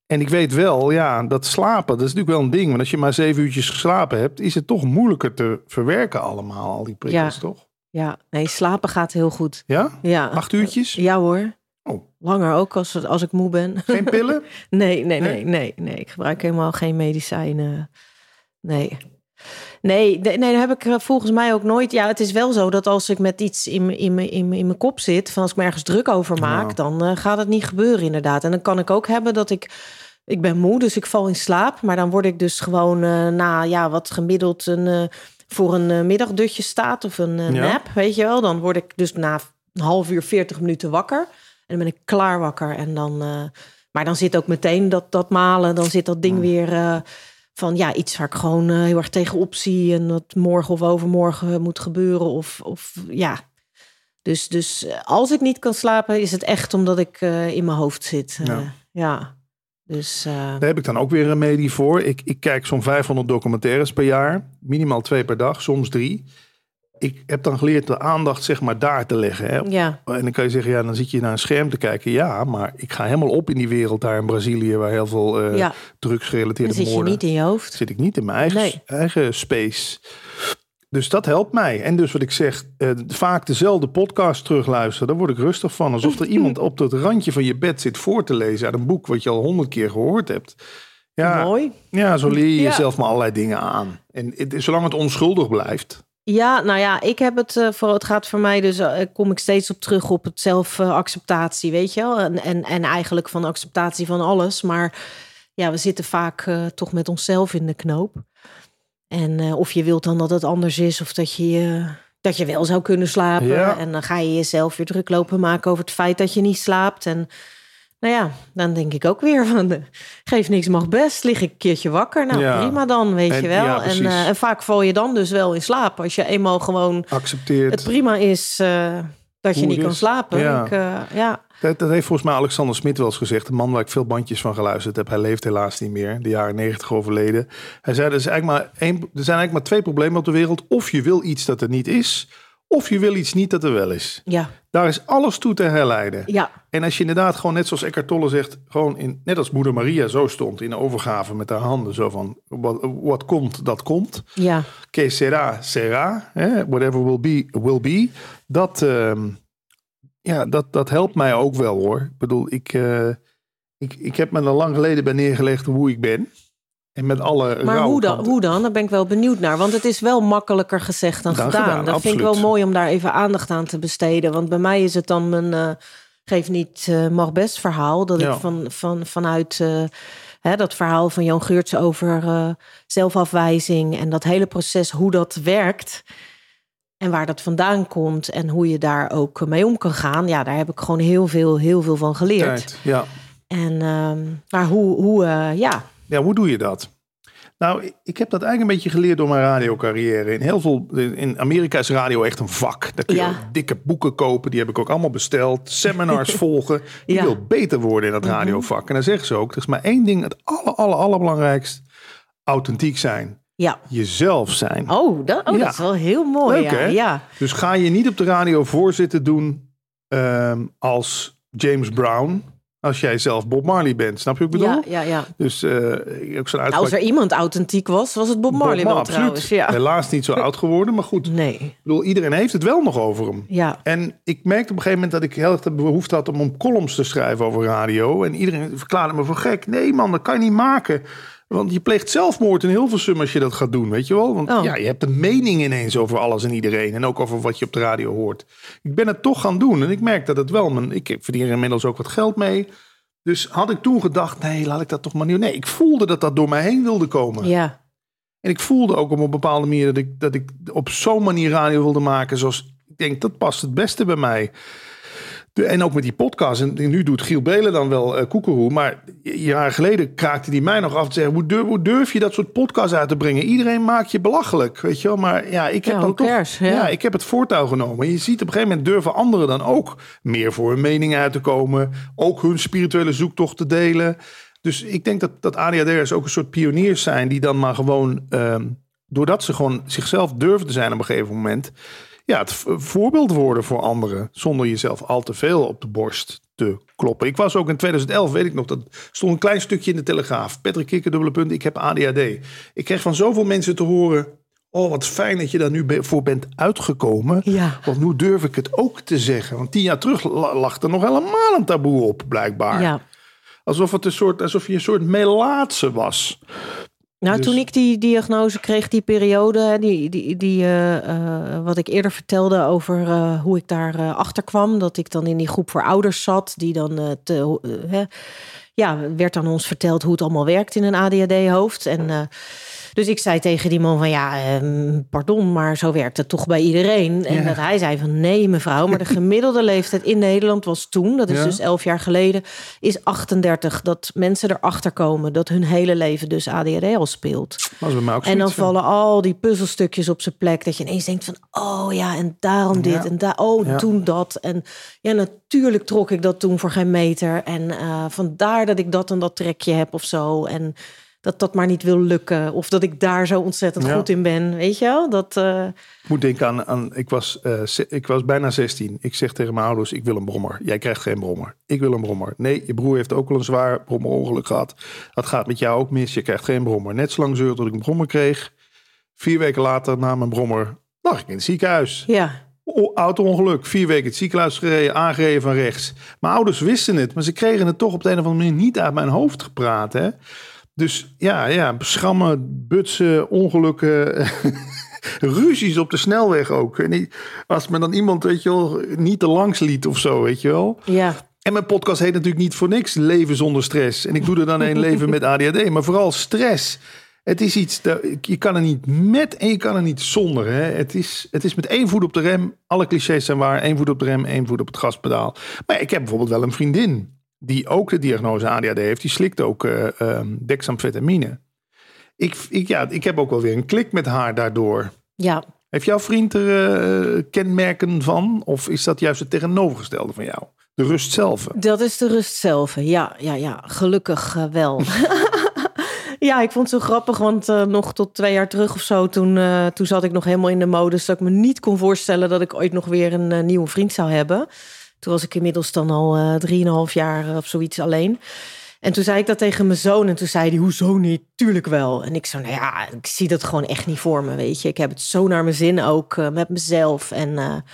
En ik weet wel, ja, dat slapen, dat is natuurlijk wel een ding. Want als je maar zeven uurtjes geslapen hebt, is het toch moeilijker te verwerken allemaal, al die prikkels, ja. toch? Ja, nee, slapen gaat heel goed. Ja? Ja. Acht uurtjes? Ja hoor. Oh. Langer ook als, als ik moe ben. Geen pillen? nee, nee, nee, nee, nee. Ik gebruik helemaal geen medicijnen. Nee. Nee, nee, dat heb ik volgens mij ook nooit. Ja, het is wel zo dat als ik met iets in, in, in, in, in mijn kop zit, van als ik me ergens druk over maak, Ja. dan eh, gaat het niet gebeuren, inderdaad. En dan kan ik ook hebben dat ik. Ik ben moe, dus ik val in slaap. Maar dan word ik dus gewoon eh, na ja, wat gemiddeld een, eh, voor een eh, middagdutje staat of een eh, Ja. nap, weet je wel. Dan word ik dus na een half uur, 40 minuten wakker. En dan ben ik klaar wakker. En dan, eh, maar dan zit ook meteen dat, dat malen, dan zit dat ding weer eh, van ja, iets waar ik gewoon eh, heel erg tegenop zie. En dat morgen of overmorgen moet gebeuren. Of, of ja. Dus, dus eh, als ik niet kan slapen, is het echt omdat ik eh, in mijn hoofd zit. Ja. ja. Dus Daar heb ik dan ook weer een remedie voor. Ik, ik kijk zo'n 500 documentaires per jaar. Minimaal twee per dag, soms drie. Ik heb dan geleerd de aandacht zeg maar daar te leggen. Hè. ja, En dan kan je zeggen, ja, dan zit je naar een scherm te kijken. Ja, maar ik ga helemaal op in die wereld daar in Brazilië... waar heel veel eh ja, drugsgerelateerde zit je moorden... niet in je hoofd. zit ik niet in mijn eigen, Nee. eigen space. Dus dat helpt mij. En dus wat ik zeg, eh, vaak dezelfde podcast terugluisteren, daar word ik rustig van. Alsof er iemand op het randje van je bed zit voor te lezen uit een boek wat je al honderd keer gehoord hebt. Ja, Mooi. ja zo leer je Ja. jezelf maar allerlei dingen aan. En het, zolang het onschuldig blijft. Ja, nou ja, ik heb het eh, voor het gaat voor mij dus eh, kom ik steeds op terug op het zelfacceptatie, weet je wel, en, en en eigenlijk van acceptatie van alles, maar ja, we zitten vaak eh, toch met onszelf in de knoop. En of je wilt dan dat het anders is of dat je, dat je wel zou kunnen slapen. En dan ga je jezelf weer druk lopen maken over het feit dat je niet slaapt. En nou ja, dan denk ik ook weer van, geef niks mag best, lig ik een keertje wakker. Nou, prima dan, weet je wel. en, en, vaak val je dan dus wel in slaap. Als je eenmaal gewoon accepteert. Het prima is dat je niet kan slapen. Ja. Ik, ja. Dat, dat, heeft volgens mij Alexander Smit wel eens gezegd. Een man waar ik veel bandjes van geluisterd heb. Hij leeft helaas niet meer. De jaren negentig overleden. Hij zei, er, is eigenlijk maar één, er zijn eigenlijk maar twee problemen op de wereld. Of je wil iets dat er niet is. Of je wil iets niet dat er wel is. Ja. Daar is alles toe te herleiden. Ja. En als je inderdaad gewoon net zoals Eckhart Tolle zegt... gewoon in, net als moeder Maria zo stond in de overgave met haar handen. Zo van, wat, wat komt, dat komt. Ja. Que sera, sera. Whatever will be, will be. Dat... Ehm, ja, dat, dat helpt mij ook wel hoor. Ik bedoel, ik, uh, ik, ik heb me er lang geleden bij neergelegd hoe ik ben. En met alle maar hoe dan, hoe dan? Daar ben ik wel benieuwd naar. Want het is wel makkelijker gezegd dan, gedaan. Dat vind ik wel mooi om daar even aandacht aan te besteden. Want bij mij is het dan mijn uh, geef niet uh, mag best verhaal. Dat ik van, van, vanuit uh, hè, dat verhaal van Jan Geurts over zelfafwijzing en dat hele proces, hoe dat werkt. En waar dat vandaan komt en hoe je daar ook mee om kan gaan. Ja, daar heb ik gewoon heel veel, heel veel van geleerd. ja. En, uh, maar hoe, hoe uh, ja. Ja, hoe doe je dat? Nou, ik heb dat eigenlijk een beetje geleerd door mijn radiocarrière. In heel veel, in Amerika is radio echt een vak. Daar kun je ja. dikke boeken kopen, die heb ik ook allemaal besteld. Seminars volgen. Je ja. wil beter worden in dat mhm. radiovak. En dan zeggen ze ook, er is maar één ding, het aller, aller, allerbelangrijkst. Authentiek zijn ja. jezelf zijn. Oh, dat, oh, dat is wel heel mooi. Leuk, ja. Hè? ja. Dus ga je niet op de radio voorzitten doen um, als James Brown. Als jij zelf Bob Marley bent, snap je wat ik bedoel? Ja, ja, ja. Dus uh, ook zo'n nou, Als er iemand authentiek was, was het Bob Marley Bob, wel trouwens. Ja. Helaas niet zo oud geworden, maar goed. Nee. Ik bedoel, iedereen heeft het wel nog over hem. Ja. En ik merkte op een gegeven moment dat ik heel erg de behoefte had om een columns te schrijven over radio. En iedereen verklaarde me voor gek. Nee man, dat kan je niet maken. Want je pleegt zelfmoord in Hilversum als je dat gaat doen, weet je wel? Want oh. ja, je hebt een mening ineens over alles en iedereen. En ook over wat je op de radio hoort. Ik ben het toch gaan doen. En ik merk dat het wel... Mijn, ik verdien er inmiddels ook wat geld mee. Dus had ik toen gedacht, nee, laat ik dat toch maar niet... Nee, ik voelde dat dat door mij heen wilde komen. Ja. En ik voelde ook op een bepaalde manier... dat ik, dat ik op zo'n manier radio wilde maken zoals... Ik denk, dat past het beste bij mij en ook met die podcast. En nu doet Giel Belen dan wel uh, koekeroe. Maar jaren geleden kraakte hij mij nog af te zeggen... Hoe durf, hoe durf, je dat soort podcasts uit te brengen? Iedereen maakt je belachelijk, weet je wel. Maar ja, ik heb dan toch... ja. ik heb het voortouw genomen. Je ziet op een gegeven moment durven anderen dan ook... meer voor hun mening uit te komen. Ook hun spirituele zoektocht te delen. Dus ik denk dat, dat ADHD'ers ook een soort pioniers zijn... die dan maar gewoon... Ehm, doordat ze gewoon zichzelf durven te zijn op een gegeven moment ja, het voorbeeld worden voor anderen. Zonder jezelf al te veel op de borst te kloppen. Ik was ook in 2011, weet ik nog, dat stond een klein stukje in de Telegraaf. Patrick Kikker, dubbele punt, ik heb ADHD. Ik kreeg van zoveel mensen te horen... Oh, wat fijn dat je daar nu voor bent uitgekomen. Ja. Want nu durf ik het ook te zeggen. Want tien jaar terug lag er nog helemaal een taboe op, blijkbaar. Ja. Alsof, het een soort, alsof je een soort melaatse was. Nou, dus- toen ik die diagnose kreeg, die periode, die, die, die, uh, uh, wat ik eerder vertelde over uh, hoe ik daar achter kwam, dat ik dan in die groep voor ouders zat, die dan te, ja, werd aan ons verteld hoe het allemaal werkt in een ADHD-hoofd. En dus ik zei tegen die man van ja, ehm, pardon, maar zo werkt het toch bij iedereen. En dat hij zei van nee mevrouw, maar de gemiddelde leeftijd in Nederland was toen, dat is dus elf jaar geleden, is 38. Dat mensen erachter komen dat hun hele leven dus ADHD al speelt. en dan vallen al die puzzelstukjes op zijn plek. Dat je ineens denkt van oh ja, en daarom dit en daar, oh toen dat. En ja, natuurlijk trok ik dat toen voor geen meter. En uh, vandaar dat ik dat en dat trekje heb of zo. En dat dat maar niet wil lukken. Of dat ik daar zo ontzettend goed in ben. Weet je wel? Dat, uh... Ik moet denken aan, aan ik, was, uh, ik was bijna 16. Ik zeg tegen mijn ouders, ik wil een brommer. Jij krijgt geen brommer. Ik wil een brommer. Nee, je broer heeft ook al een zwaar brommerongeluk gehad. Dat gaat met jou ook mis. Je krijgt geen brommer. Net zo lang zeurde ik een brommer kreeg. Vier weken later, na mijn brommer, lag ik in het ziekenhuis. Ja. Auto-ongeluk, vier weken het ziekenhuis gereden, aangereden van rechts. Mijn ouders wisten het, maar ze kregen het toch op de een of andere manier niet uit mijn hoofd gepraat. Hè? Dus ja, ja, schrammen, butsen, ongelukken, ruzies op de snelweg ook. En als me dan iemand, weet je wel, niet te langs liet of zo, weet je wel. Ja. En mijn podcast heet natuurlijk niet voor niks Leven zonder stress. En ik doe er dan een leven met ADHD, maar vooral stress. Het is iets, je kan er niet met en je kan er niet zonder. Hè. Het, is, het is met één voet op de rem. Alle clichés zijn waar. Één voet op de rem, één voet op het gaspedaal. Maar ik heb bijvoorbeeld wel een vriendin die ook de diagnose ADHD heeft. Die slikt ook uh, dexamfetamine. Ik, ik, ja, ik heb ook wel weer een klik met haar daardoor. Ja. Heeft jouw vriend er uh, kenmerken van? Of is dat juist het tegenovergestelde van jou? De rust zelf? Dat is de rust zelf, ja. ja, ja. Gelukkig wel. Ja, ik vond het zo grappig, want uh, nog tot twee jaar terug of zo, toen, uh, toen zat ik nog helemaal in de modus dat ik me niet kon voorstellen dat ik ooit nog weer een nieuwe vriend zou hebben. Toen was ik inmiddels dan al drieënhalf jaar of zoiets alleen. En toen zei ik dat tegen mijn zoon en toen zei hij, hoezo niet? Tuurlijk wel. En ik zo, nou ja, ik zie dat gewoon echt niet voor me, weet je. Ik heb het zo naar mijn zin ook met mezelf en...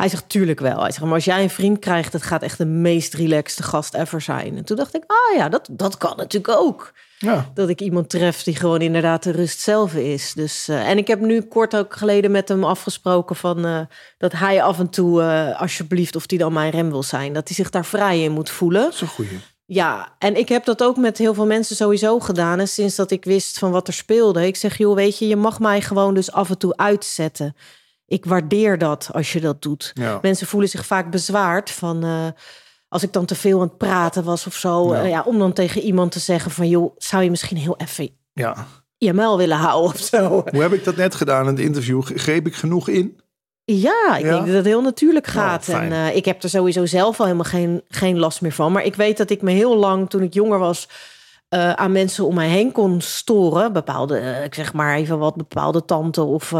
Hij zegt, tuurlijk wel. Hij zegt, maar als jij een vriend krijgt, het gaat echt de meest relaxte gast ever zijn. En toen dacht ik, ah ja, dat, dat kan natuurlijk ook. Ja. Dat ik iemand tref die gewoon inderdaad de rust zelf is. Dus, uh, en ik heb nu kort ook geleden met hem afgesproken van uh, dat hij af en toe, uh, alsjeblieft, of hij dan mijn rem wil zijn, dat hij zich daar vrij in moet voelen. Dat is een goeie. Ja, en ik heb dat ook met heel veel mensen sowieso gedaan. En sinds dat ik wist van wat er speelde. Ik zeg, joh, weet je, je mag mij gewoon dus af en toe uitzetten. Ik waardeer dat als je dat doet. Ja. Mensen voelen zich vaak bezwaard van als ik dan te veel aan het praten was of zo. Ja. ja. om dan tegen iemand te zeggen van... joh, zou je misschien heel even ja. je muil willen houden of zo. Hoe heb ik dat net gedaan in het interview? Greep ik genoeg in? Ja, ik denk dat het heel natuurlijk gaat. en uh, ik heb er sowieso zelf al helemaal geen, geen last meer van. Maar ik weet dat ik me heel lang, toen ik jonger was... Uh, aan mensen om mij heen kon storen. Bepaalde, ik zeg maar even wat, bepaalde tante of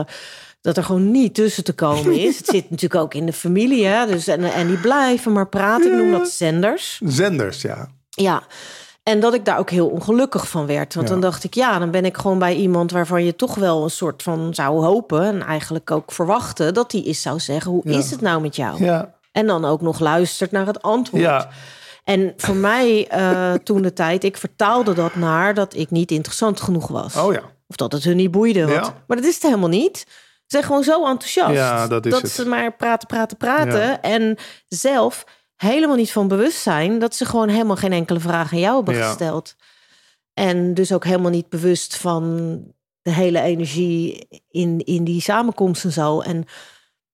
dat er gewoon niet tussen te komen is. het zit natuurlijk ook in de familie, hè? Dus, en, en die blijven maar praten. Ik noem dat zenders. Zenders, ja. Ja. En dat ik daar ook heel ongelukkig van werd. Want dan dacht ik, ja, dan ben ik gewoon bij iemand waarvan je toch wel een soort van zou hopen. En eigenlijk ook verwachten dat die eens zou zeggen: hoe is het nou met jou? Ja. En dan ook nog luistert naar het antwoord. Ja. En voor mij uh, toen de tijd, ik vertaalde dat naar dat ik niet interessant genoeg was. Oh ja. Of dat het hun niet boeide. Want, maar dat is het helemaal niet zijn gewoon zo enthousiast. Ja, dat is dat ze maar praten, praten, praten. En zelf helemaal niet van bewust zijn dat ze gewoon helemaal geen enkele vraag aan jou hebben gesteld. En dus ook helemaal niet bewust van de hele energie in, in die samenkomst en zo. En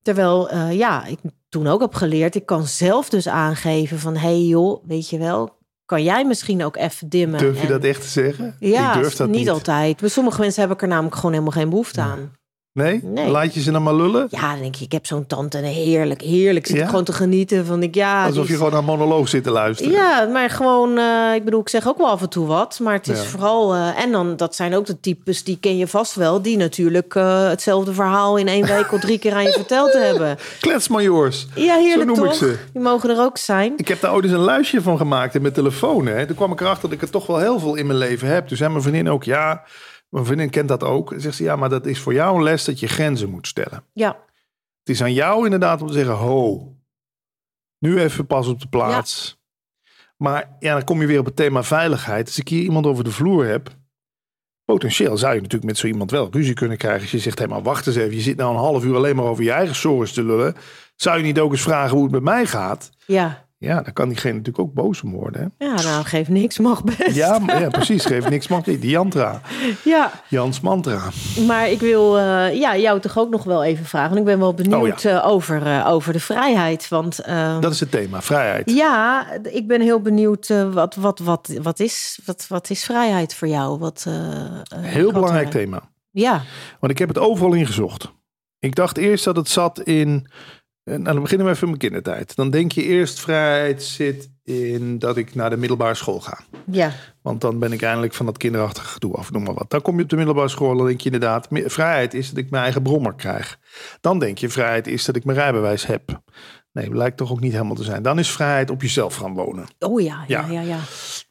terwijl, uh, ja, ik toen ook heb geleerd, ik kan zelf dus aangeven van, hey joh, weet je wel, kan jij misschien ook even dimmen? Durf je dat echt te zeggen? Ja, ik durf dat niet, niet altijd. Bij sommige mensen heb ik er namelijk gewoon helemaal geen behoefte aan. Nee? Laat je ze dan maar lullen? Ja, dan denk je, ik heb zo'n tante en heerlijk, heerlijk. Zit gewoon te genieten van ik, ja. Alsof je gewoon naar monoloog zit te luisteren. Ja, maar gewoon, uh, ik bedoel, ik zeg ook wel af en toe wat. Maar het is vooral, uh, en dan, dat zijn ook de types, die ken je vast wel. Die natuurlijk uh, hetzelfde verhaal in één week of drie keer aan je verteld hebben. Kletsmajoors. Ja, heerlijk Zo noem toch? ik ze. Die mogen er ook zijn. Ik heb daar ooit eens een luisje van gemaakt in mijn telefoon. Hè. Toen kwam ik erachter dat ik er toch wel heel veel in mijn leven heb. Dus zei mijn vriendin ook, ja... Mijn vriendin kent dat ook. En zegt ze, ja, maar dat is voor jou een les dat je grenzen moet stellen. Ja. Het is aan jou inderdaad om te zeggen, ho, nu even pas op de plaats. Maar ja, dan kom je weer op het thema veiligheid. Als ik hier iemand over de vloer heb, potentieel zou je natuurlijk met zo iemand wel ruzie kunnen krijgen. Als je zegt, hé, maar wacht eens even, je zit nou een half uur alleen maar over je eigen sores te lullen. Zou je niet ook eens vragen hoe het met mij gaat? Ja. Ja, dan kan diegene natuurlijk ook boos om worden. Hè? Ja, nou, geef niks, mag best. Ja, ja precies, geef niks, mag niet. Die Jantra. Ja. Jans mantra. Maar ik wil uh, ja, jou toch ook nog wel even vragen. Ik ben wel benieuwd oh, uh, over, uh, over de vrijheid. Want, Dat is het thema, vrijheid. Ja, ik ben heel benieuwd. wat, wat, wat, wat, is, wat, wat is vrijheid voor jou? Wat, heel belangrijk thema. Ja. Want ik heb het overal ingezocht. Ik dacht eerst dat het zat in nou, dan beginnen we even mijn kindertijd. Dan denk je eerst vrijheid zit in dat ik naar de middelbare school ga. Ja. Want dan ben ik eindelijk van dat kinderachtige gedoe af, noem maar wat. Dan kom je op de middelbare school, dan denk je inderdaad... vrijheid is dat ik mijn eigen brommer krijg. Dan denk je vrijheid is dat ik mijn rijbewijs heb. Nee, blijkt toch ook niet helemaal te zijn. Dan is vrijheid op jezelf gaan wonen. Oh ja, ja, ja. ja,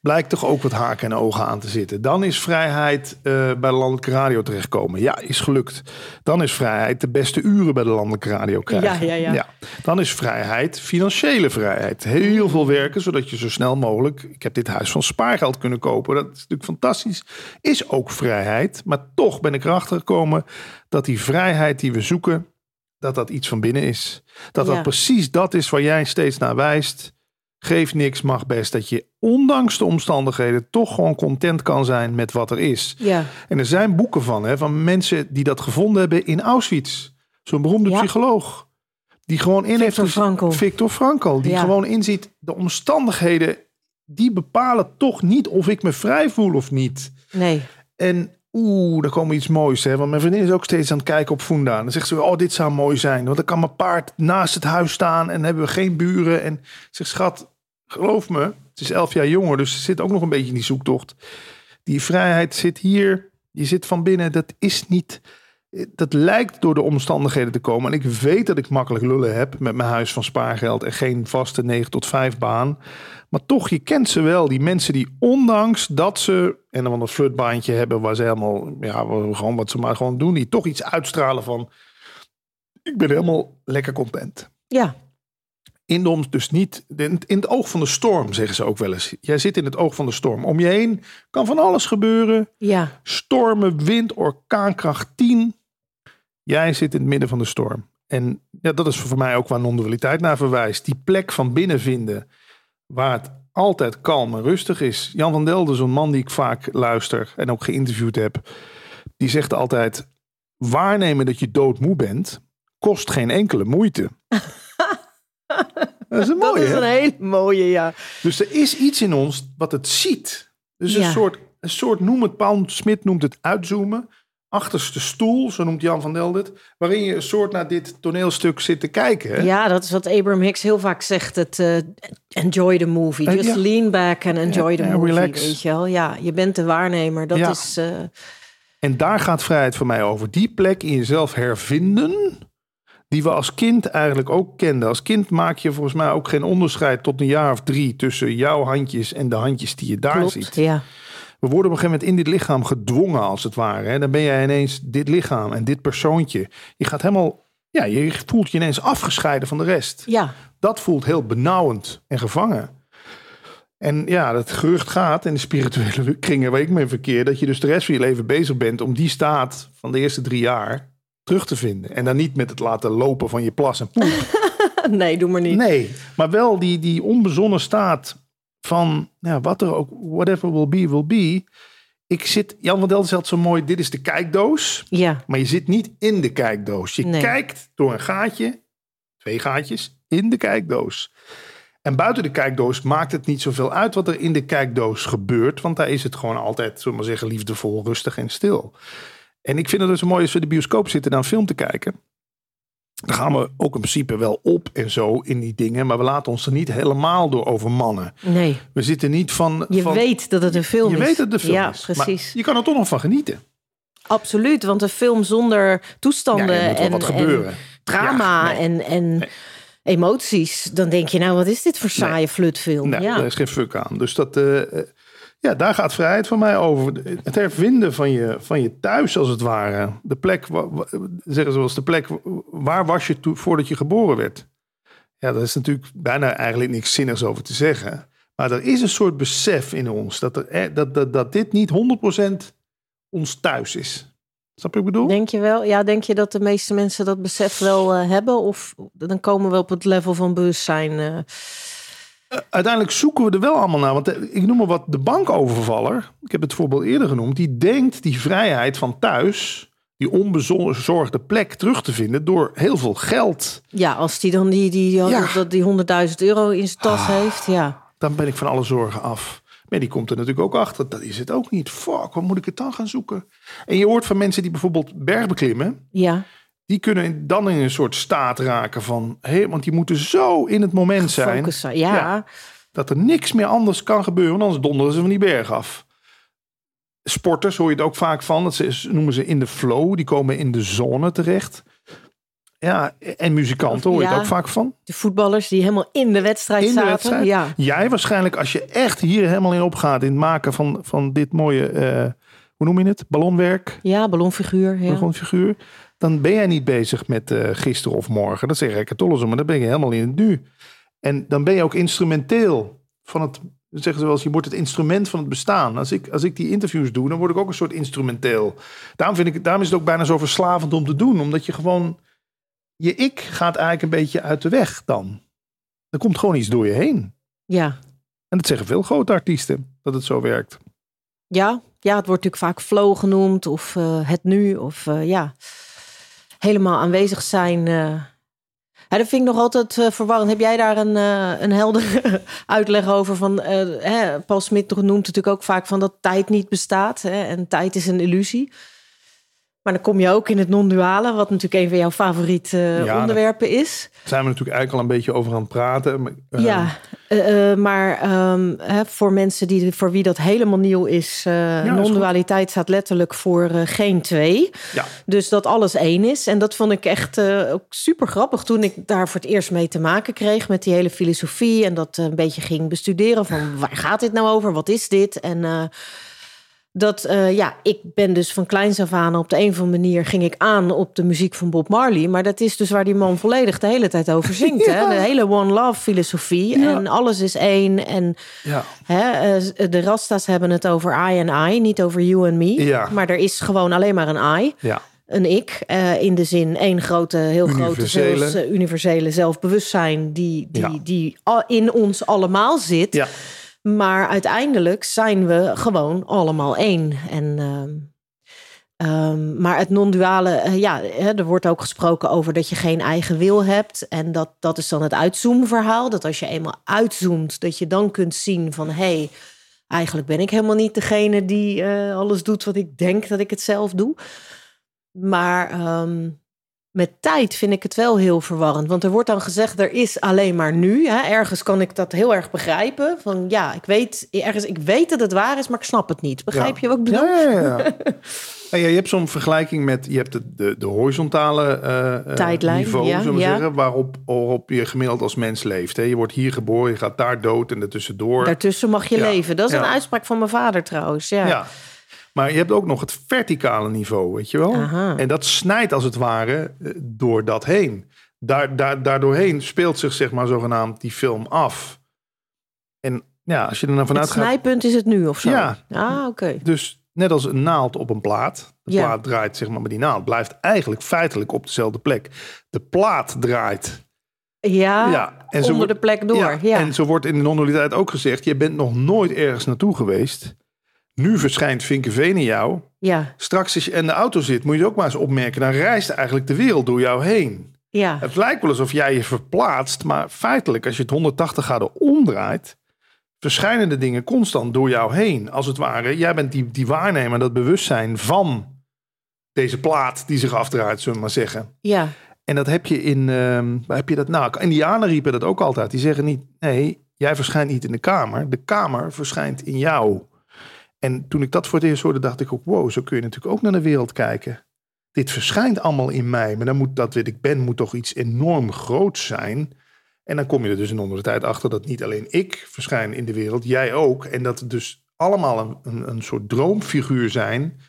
Blijkt toch ook wat haken en ogen aan te zitten. Dan is vrijheid uh, bij de landelijke radio terechtkomen. Ja, is gelukt. Dan is vrijheid de beste uren bij de landelijke radio krijgen. Ja, ja, ja. ja. Dan is vrijheid financiële vrijheid. Heel veel werken, zodat je zo snel mogelijk... Ik heb dit huis van spaargeld kunnen kopen. Dat is natuurlijk fantastisch. Is ook vrijheid. Maar toch ben ik erachter gekomen dat die vrijheid die we zoeken dat dat iets van binnen is. Dat dat precies dat is waar jij steeds naar wijst. geeft niks, mag best. Dat je ondanks de omstandigheden toch gewoon content kan zijn met wat er is. Ja. En er zijn boeken van, hè, van mensen die dat gevonden hebben in Auschwitz. Zo'n beroemde psycholoog. Die gewoon in Victor heeft. Frankl. Victor Frankl. Die gewoon inziet, de omstandigheden, die bepalen toch niet of ik me vrij voel of niet. Nee. En oeh, daar komt iets moois. Hè? Want mijn vriendin is ook steeds aan het kijken op Funda. Dan zegt ze, oh, dit zou mooi zijn. Want dan kan mijn paard naast het huis staan en hebben we geen buren. En zegt, schat, geloof me, het is elf jaar jonger, dus ze zit ook nog een beetje in die zoektocht. Die vrijheid zit hier, je zit van binnen, dat is niet dat lijkt door de omstandigheden te komen. En ik weet dat ik makkelijk lullen heb met mijn huis van spaargeld en geen vaste 9 tot 5 baan. Maar toch, je kent ze wel. Die mensen die ondanks dat ze en dan een flirtbaantje hebben waar ze helemaal, ja, gewoon wat ze maar gewoon doen, die toch iets uitstralen van, ik ben helemaal lekker content. Ja. In de, dus niet in het oog van de storm, zeggen ze ook wel eens. Jij zit in het oog van de storm. Om je heen kan van alles gebeuren. Ja. Stormen, wind, orkaankracht 10. Jij zit in het midden van de storm. En ja, dat is voor mij ook waar non-dualiteit naar verwijst. Die plek van binnen vinden, waar het altijd kalm en rustig is. Jan van Delden, zo'n man die ik vaak luister en ook geïnterviewd heb, die zegt altijd: waarnemen dat je doodmoe bent, kost geen enkele moeite. dat is een mooie. Dat is een hele mooie, ja. Dus er is iets in ons wat het ziet. Dus een soort, een soort noem het, Paul Smit noemt het uitzoomen achterste stoel, zo noemt Jan van Deldet, waarin je een soort naar dit toneelstuk zit te kijken. Ja, dat is wat Abraham Hicks heel vaak zegt. Het uh, enjoy the movie. Eh, Just lean back and enjoy the movie. Relax. Weet je wel? Ja, je bent de waarnemer. Dat is. Uh... En daar gaat vrijheid voor mij over. Die plek in jezelf hervinden. Die we als kind eigenlijk ook kenden. Als kind maak je volgens mij ook geen onderscheid tot een jaar of drie tussen jouw handjes en de handjes die je daar Klopt, ziet. Ja. We worden op een gegeven moment in dit lichaam gedwongen, als het ware. Hè? Dan ben jij ineens dit lichaam en dit persoontje. Je gaat helemaal, ja, je voelt je ineens afgescheiden van de rest. Ja. Dat voelt heel benauwend en gevangen. En ja, dat gerucht gaat in de spirituele kringen waar ik mee verkeer, dat je dus de rest van je leven bezig bent om die staat van de eerste drie jaar terug te vinden. En dan niet met het laten lopen van je plas en poep. nee, doe maar niet. Nee, maar wel die, die onbezonnen staat van ja, wat er ook, whatever will be, will be. Ik zit, Jan van Delden zegt zo mooi, dit is de kijkdoos. Ja. Maar je zit niet in de kijkdoos. Je kijkt door een gaatje, twee gaatjes, in de kijkdoos. En buiten de kijkdoos maakt het niet zoveel uit wat er in de kijkdoos gebeurt. Want daar is het gewoon altijd, zullen we maar zeggen, liefdevol, rustig en stil. En ik vind het dus mooi als we de bioscoop zitten naar een film te kijken. Dan gaan we ook in principe wel op en zo in die dingen. Maar we laten ons er niet helemaal door overmannen. Nee. We zitten niet van... Je weet dat het een film is. Je weet dat het een film ja, is. precies. je kan er toch nog van genieten. Absoluut, want een film zonder toestanden ja, en, wat gebeuren. en drama en, en emoties. Dan denk je, nou wat is dit voor saaie flutfilm? Nee, ja. daar is geen fuck aan. Dus dat... Uh, ja, daar gaat vrijheid van mij over. Het hervinden van je, van je thuis, als het ware. De plek, zeggen ze wel de plek, waar was je voordat je geboren werd? Ja, daar is natuurlijk bijna eigenlijk niks zinnigs over te zeggen. Maar er is een soort besef in ons dat, er, dat, dat, dat dit niet 100% ons thuis is. Snap je wat ik bedoel? Denk je wel? Ja, denk je dat de meeste mensen dat besef wel uh, hebben? Of dan komen we op het level van bewustzijn... Uh uiteindelijk zoeken we er wel allemaal naar. Want eh, ik noem maar wat de bankovervaller. Ik heb het voorbeeld eerder genoemd. Die denkt die vrijheid van thuis, die onbezorgde plek terug te vinden door heel veel geld. Ja, als die dan die, die, die, die 100.000 euro in zijn tas ah, heeft. Ja. Dan ben ik van alle zorgen af. Maar die komt er natuurlijk ook achter. Dat is het ook niet. Fuck, wat moet ik het dan gaan zoeken? En je hoort van mensen die bijvoorbeeld bergbeklimmen. Ja die kunnen dan in een soort staat raken van, hey, want die moeten zo in het moment zijn, ja. dat er niks meer anders kan gebeuren, want anders donderen ze van die berg af. Sporters hoor je het ook vaak van, dat ze, noemen ze in de flow, die komen in de zone terecht. Ja, en muzikanten hoor je het ook vaak van. De voetballers die helemaal in de wedstrijd in zaten. De wedstrijd. Ja. Jij waarschijnlijk, als je echt hier helemaal in opgaat in het maken van, van dit mooie, uh, hoe noem je het? Ballonwerk. Ja, ballonfiguur. Ja. Ballonfiguur dan ben jij niet bezig met uh, gisteren of morgen. Dat zeg ik het maar dan ben je helemaal in het nu. En dan ben je ook instrumenteel van het, zeggen ze wel eens, je wordt het instrument van het bestaan. Als ik, als ik die interviews doe, dan word ik ook een soort instrumenteel. Daarom, vind ik, daarom is het ook bijna zo verslavend om te doen, omdat je gewoon, je ik gaat eigenlijk een beetje uit de weg dan. Er komt gewoon iets door je heen. Ja. En dat zeggen veel grote artiesten, dat het zo werkt. Ja, ja het wordt natuurlijk vaak flow genoemd of uh, het nu. Of uh, ja, helemaal aanwezig zijn. Ja, dat vind ik nog altijd uh, verwarrend. Heb jij daar een, uh, een heldere uitleg over? Van, hè, Paul Smit noemt natuurlijk ook vaak van dat tijd niet bestaat. Hè, en tijd is een illusie. Maar dan kom je ook in het non-duale, wat natuurlijk een van jouw favoriete ja, onderwerpen is. Daar zijn we natuurlijk eigenlijk al een beetje over aan het praten. ja, uh, maar um, hè, voor mensen die, voor wie dat helemaal nieuw is, uh, ja, non-dualiteit staat letterlijk voor geen twee. Ja. Dus dat alles één is. En dat vond ik echt ook super grappig toen ik daar voor het eerst mee te maken kreeg met die hele filosofie. En dat een beetje ging bestuderen van waar gaat dit nou over? Wat is dit? En dat uh, ja, ik ben dus van kleins af aan op de een of andere manier ging ik aan op de muziek van Bob Marley. Maar dat is dus waar die man volledig de hele tijd over zingt. Hè? De hele one love filosofie. En alles is één. En ja. hè, uh, de Rasta's hebben het over I en I, niet over you en me. Maar er is gewoon alleen maar een I. Ja. Een ik, uh, in de zin één grote, heel grote, zelfs, universele zelfbewustzijn die, die, die in ons allemaal zit. Maar uiteindelijk zijn we gewoon allemaal één. En, um, maar het non-duale, uh, ja, er wordt ook gesproken over dat je geen eigen wil hebt. En dat, dat is dan het uitzoomverhaal. Dat als je eenmaal uitzoomt, dat je dan kunt zien van hé, hey, eigenlijk ben ik helemaal niet degene die uh, alles doet wat ik denk dat ik het zelf doe. Maar um, met tijd vind ik het wel heel verwarrend. Want er wordt dan gezegd, er is alleen maar nu. Hè? Ergens kan ik dat heel erg begrijpen. Van ja, ik weet, ergens, ik weet dat het waar is, maar ik snap het niet. Begrijp je wat ik bedoel? Ja, ja, ja. ja je hebt zo'n vergelijking met, je hebt de, de, de horizontale uh, Tijdlijn, niveau, ja, zullen we zeggen, waarop, waarop je gemiddeld als mens leeft. Hè? Je wordt hier geboren, je gaat daar dood en ertussendoor. Daartussen mag je leven. Dat is een uitspraak van mijn vader trouwens. Ja. Maar je hebt ook nog het verticale niveau, weet je wel? En dat snijdt als het ware eh, door dat heen. Daar, daar, daardoorheen speelt zich zeg maar zogenaamd die film af. En ja, als je er dan vanuit gaat... Het snijpunt is het nu of zo? Ja. Ah, oké. Dus net als een naald op een plaat. De plaat draait zeg maar, maar die naald blijft eigenlijk feitelijk op dezelfde plek. De plaat draait ja, ja. En onder de plek door. Ja, En zo wordt in de non ook gezegd: je bent nog nooit ergens naartoe geweest. Nu verschijnt Vinkenveen in jou. Ja. Straks als je in de auto zit, moet je ook maar eens opmerken. Dan reist eigenlijk de wereld door jou heen. Ja. Het lijkt wel alsof jij je verplaatst. Maar feitelijk, als je het 180 graden omdraait, verschijnen de dingen constant door jou heen. Als het ware, jij bent die, die waarnemer, dat bewustzijn van deze plaat die zich afdraait, zullen we maar zeggen. Ja. En dat heb je in, uh, waar heb je dat nou? Indianen riepen dat ook altijd. Die zeggen niet, nee, jij verschijnt niet in de kamer. De kamer verschijnt in jou. En toen ik dat voor het eerst hoorde, dacht ik ook, wow, zo kun je natuurlijk ook naar de wereld kijken. Dit verschijnt allemaal in mij, maar dan moet dat wat ik ben, moet toch iets enorm groots zijn. En dan kom je er dus in onder de tijd achter dat niet alleen ik verschijn in de wereld, jij ook. En dat het dus allemaal een, een, een soort droomfiguur zijn.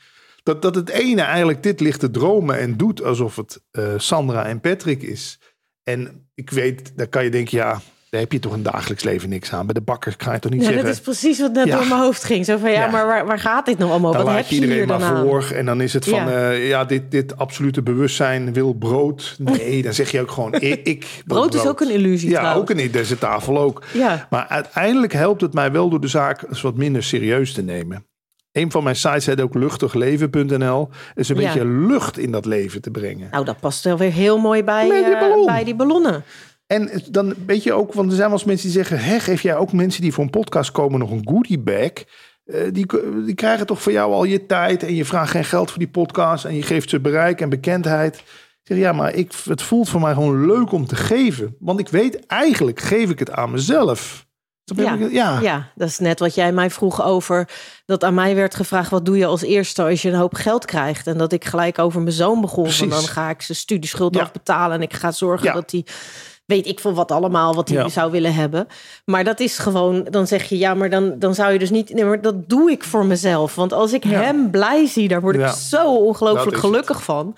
Dat, dat het ene eigenlijk dit ligt te dromen en doet alsof het uh, Sandra en Patrick is. En ik weet, daar kan je denken, ja, daar heb je toch een dagelijks leven niks aan. Bij de bakker ga je toch niet ja, zeggen... dat is precies wat net door mijn hoofd ging. Zo van, ja, maar waar, waar gaat dit nou allemaal? Dan wat heb je iedereen maar voor. En dan is het van, ja, uh, ja dit, dit absolute bewustzijn wil brood. Nee, dan zeg je ook gewoon, ik, ik brood, is ook een illusie Ja, ook een deze tafel ook. Ja. Maar uiteindelijk helpt het mij wel door de zaak eens wat minder serieus te nemen. Een van mijn sites heet ook luchtigleven.nl. Is een beetje lucht in dat leven te brengen. Nou, dat past wel weer heel mooi bij, uh, bij die ballonnen. En dan weet je ook, want er zijn wel eens mensen die zeggen: Hé, geef jij ook mensen die voor een podcast komen nog een goodie bag? Uh, die, die krijgen toch voor jou al je tijd en je vraagt geen geld voor die podcast en je geeft ze bereik en bekendheid. Ik zeg ja, maar ik, het voelt voor mij gewoon leuk om te geven. Want ik weet eigenlijk, geef ik het aan mezelf. Ja, ja. ja, dat is net wat jij mij vroeg over. Dat aan mij werd gevraagd: wat doe je als eerste als je een hoop geld krijgt? En dat ik gelijk over mijn zoon begon. Van dan ga ik zijn studieschuld ja. afbetalen en ik ga zorgen dat hij weet ik veel wat allemaal wat hij zou willen hebben. Maar dat is gewoon, dan zeg je ja, maar dan, dan zou je dus niet. Nee, maar dat doe ik voor mezelf. Want als ik hem blij zie, daar word ik zo ongelooflijk gelukkig van.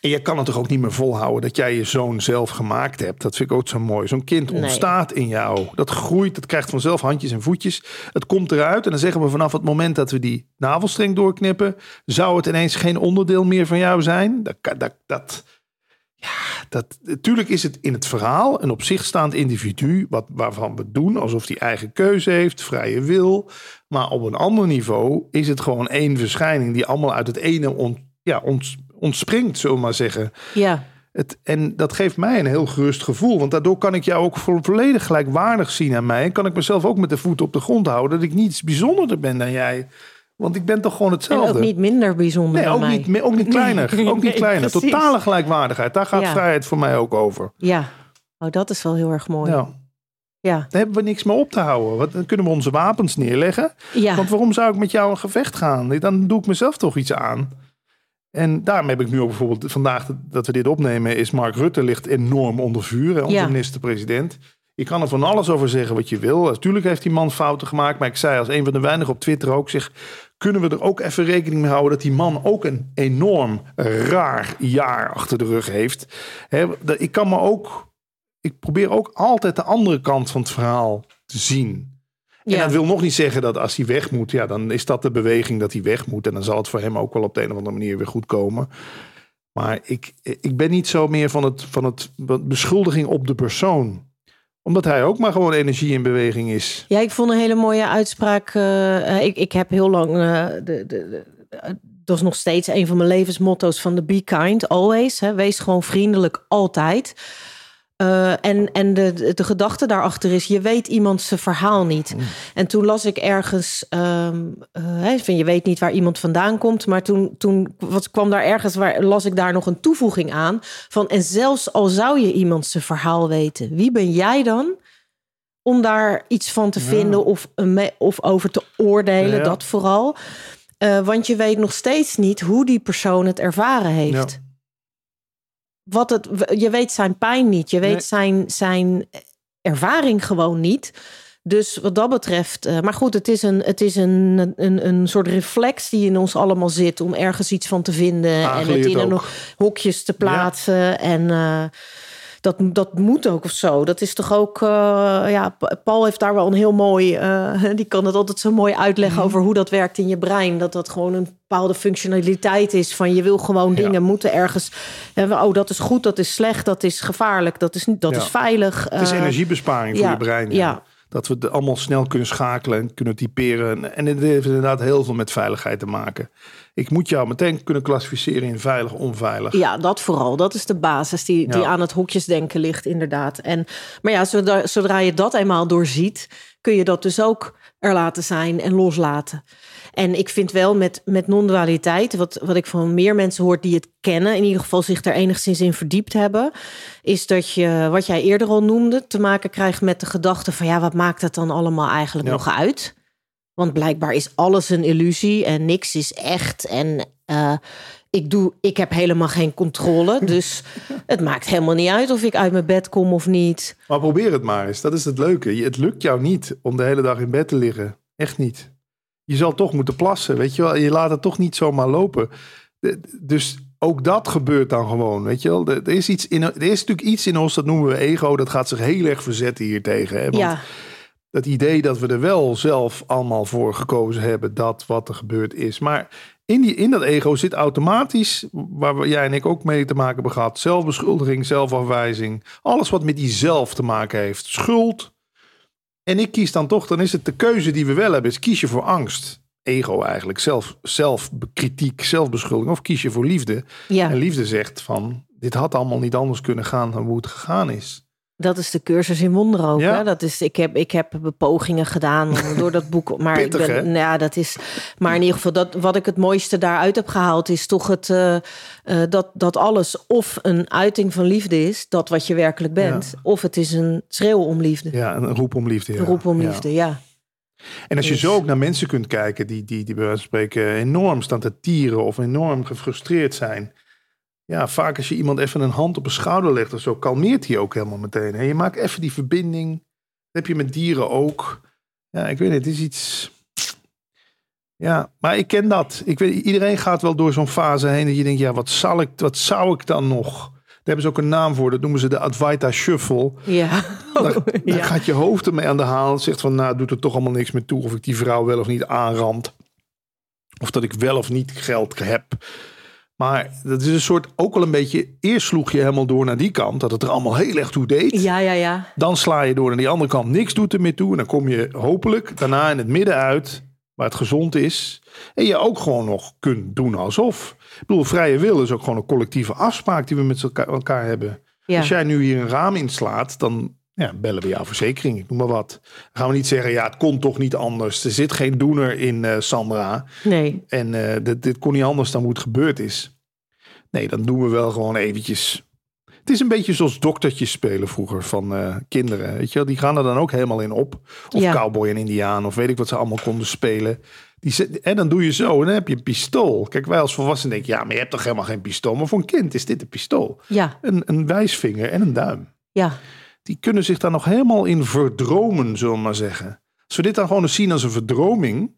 En je kan het toch ook niet meer volhouden dat jij je zoon zelf gemaakt hebt. Dat vind ik ook zo mooi. Zo'n kind ontstaat in jou. Dat groeit, dat krijgt vanzelf handjes en voetjes. Het komt eruit en dan zeggen we vanaf het moment dat we die navelstreng doorknippen, zou het ineens geen onderdeel meer van jou zijn. Dat, dat, dat, Ja, dat, natuurlijk is het in het verhaal een op zich staand individu, wat, waarvan we doen alsof hij eigen keuze heeft, vrije wil. Maar op een ander niveau is het gewoon één verschijning die allemaal uit het ene ja, ontspringt, zullen we maar zeggen. Ja. Het, en dat geeft mij een heel gerust gevoel. Want daardoor kan ik jou ook volledig gelijkwaardig zien aan mij. En kan ik mezelf ook met de voet op de grond houden. Dat ik niets bijzonderder ben dan jij. Want ik ben toch gewoon hetzelfde. En ook niet minder bijzonder nee, ook Niet, ook niet kleiner. ook niet kleiner. Totale gelijkwaardigheid. Daar gaat vrijheid voor mij ook over. Ja, oh, dat is wel heel erg mooi. Ja. Ja. Daar hebben we niks meer op te houden. Dan kunnen we onze wapens neerleggen. Ja. Want waarom zou ik met jou een gevecht gaan? Dan doe ik mezelf toch iets aan. En daarom heb ik nu ook bijvoorbeeld vandaag dat we dit opnemen, is Mark Rutte ligt enorm onder vuur, onze minister-president. Je kan er van alles over zeggen wat je wil. Natuurlijk heeft die man fouten gemaakt. Maar ik zei als een van de weinigen op Twitter ook, zeg, kunnen we er ook even rekening mee houden dat die man ook een enorm raar jaar achter de rug heeft. ik kan me ook, ik probeer ook altijd de andere kant van het verhaal te zien. En dat wil nog niet zeggen dat als hij weg moet, ja, dan is dat de beweging dat hij weg moet. En dan zal het voor hem ook wel op de een of andere manier weer goed komen. Maar ik, ik ben niet zo meer van het, van het beschuldiging op de persoon omdat hij ook maar gewoon energie in beweging is. Ja, ik vond een hele mooie uitspraak. Uh, ik, ik heb heel lang. Uh, de, de, dat is nog steeds een van mijn levensmotto's van de Be Kind, always. Hè, wees gewoon vriendelijk, altijd. Uh, en en de, de, gedachte daarachter is, je weet iemand zijn verhaal niet. Mm. En toen las ik ergens, um, uh, je weet niet waar iemand vandaan komt, maar toen, toen wat, kwam daar ergens, waar, las ik daar nog een toevoeging aan. Van, en zelfs al zou je iemand zijn verhaal weten, wie ben jij dan om daar iets van te vinden of, of over te oordelen, dat vooral. Uh, want je weet nog steeds niet hoe die persoon het ervaren heeft wat het, je weet zijn pijn niet. Je weet zijn, zijn ervaring gewoon niet. Dus wat dat betreft, uh, maar goed, het is, een, het is een, een, een soort reflex die in ons allemaal zit om ergens iets van te vinden en het in een hokjes te plaatsen. En uh, dat, dat moet ook of zo. Dat is toch ook, uh, ja, Paul heeft daar wel een heel mooi, uh, die kan het altijd zo mooi uitleggen mhm. over hoe dat werkt in je brein. Dat dat gewoon een bepaalde functionaliteit is van je wil gewoon dingen moeten ergens. oh, dat is goed, dat is slecht, dat is gevaarlijk, dat is, dat is veilig. Het is uh, energiebesparing voor je brein. Ja. Dat we het allemaal snel kunnen schakelen en kunnen typeren. En het heeft inderdaad heel veel met veiligheid te maken. Ik moet jou meteen kunnen klassificeren in veilig, onveilig. Ja, dat vooral. Dat is de basis die, die aan het hokjesdenken ligt, inderdaad. En, maar ja, zodra, zodra je dat eenmaal doorziet, kun je dat dus ook er laten zijn en loslaten. En ik vind wel met, met non-dualiteit, wat, wat ik van meer mensen hoor die het kennen, in ieder geval zich er enigszins in verdiept hebben, is dat je, wat jij eerder al noemde, te maken krijgt met de gedachte van ja, wat maakt het dan allemaal eigenlijk nog uit? Want blijkbaar is alles een illusie en niks is echt. En uh, ik, doe, ik heb helemaal geen controle. Dus het maakt helemaal niet uit of ik uit mijn bed kom of niet. Maar probeer het maar eens. Dat is het leuke. Het lukt jou niet om de hele dag in bed te liggen. Echt niet. Je zal toch moeten plassen. Weet je wel, je laat het toch niet zomaar lopen. Dus ook dat gebeurt dan gewoon. Weet je wel, er is, iets in, er is natuurlijk iets in ons, dat noemen we ego. Dat gaat zich heel erg verzetten hier tegen. Hè? Want ja het idee dat we er wel zelf allemaal voor gekozen hebben dat wat er gebeurd is. Maar in, die, in dat ego zit automatisch, waar jij en ik ook mee te maken hebben gehad, zelfbeschuldiging, zelfafwijzing, alles wat met die zelf te maken heeft, schuld. En ik kies dan toch, dan is het de keuze die we wel hebben, is kies je voor angst. Ego eigenlijk, zelf, zelfkritiek, zelfbeschuldiging, of kies je voor liefde. Ja. En liefde zegt van, dit had allemaal niet anders kunnen gaan dan hoe het gegaan is. Dat is de cursus in ook. Hè? Dat is, ik, heb, ik heb pogingen gedaan door dat boek. Maar Pittig, ik ben, nou ja, dat is. Maar in ieder geval, dat, wat ik het mooiste daaruit heb gehaald, is toch het uh, uh, dat, dat alles of een uiting van liefde is, dat wat je werkelijk bent, of het is een schreeuw om liefde. Ja, een roep om liefde. Ja. Een roep om liefde, ja. En als je dus- zo ook naar mensen kunt kijken die, die, die bij wijze van spreken enorm staan te tieren of enorm gefrustreerd zijn ja, vaak als je iemand even een hand op een schouder legt of zo, kalmeert hij ook helemaal meteen. En je maakt even die verbinding. Dat heb je met dieren ook. Ja, ik weet niet, het is iets. Ja, maar ik ken dat. Ik weet, iedereen gaat wel door zo'n fase heen dat je denkt, ja, wat, zal ik, wat zou ik dan nog? Daar hebben ze ook een naam voor. Dat noemen ze de Advaita Shuffle. Ja. Daar, daar gaat je hoofd ermee aan de haal. Zegt van, nou, doet er toch allemaal niks meer toe. Of ik die vrouw wel of niet aanrand. Of dat ik wel of niet geld heb. Maar dat is een soort, ook wel een beetje, eerst sloeg je helemaal door naar die kant, dat het er allemaal heel erg toe deed. Ja, ja, ja. Dan sla je door naar die andere kant, niks doet er meer toe. En dan kom je hopelijk daarna in het midden uit, waar het gezond is. En je ook gewoon nog kunt doen alsof. Ik bedoel, vrije wil is ook gewoon een collectieve afspraak die we met elkaar hebben. Als jij nu hier een raam inslaat, dan ja, bellen we jouw verzekering, ik noem maar wat. Dan gaan we niet zeggen, ja, het kon toch niet anders. Er zit geen doener in uh, Sandra. Nee. En uh, dit, dit kon niet anders dan hoe het gebeurd is. Nee, dan doen we wel gewoon eventjes. Het is een beetje zoals doktertjes spelen vroeger van uh, kinderen. Weet je wel? Die gaan er dan ook helemaal in op. Of ja. cowboy en indiaan, of weet ik wat ze allemaal konden spelen. Die, en dan doe je zo en dan heb je een pistool. Kijk, wij als volwassenen denken, ja, maar je hebt toch helemaal geen pistool. Maar voor een kind is dit een pistool. Ja. Een, een wijsvinger en een duim. Ja die kunnen zich daar nog helemaal in verdromen, zullen we maar zeggen. Als we dit dan gewoon eens zien als een verdroming.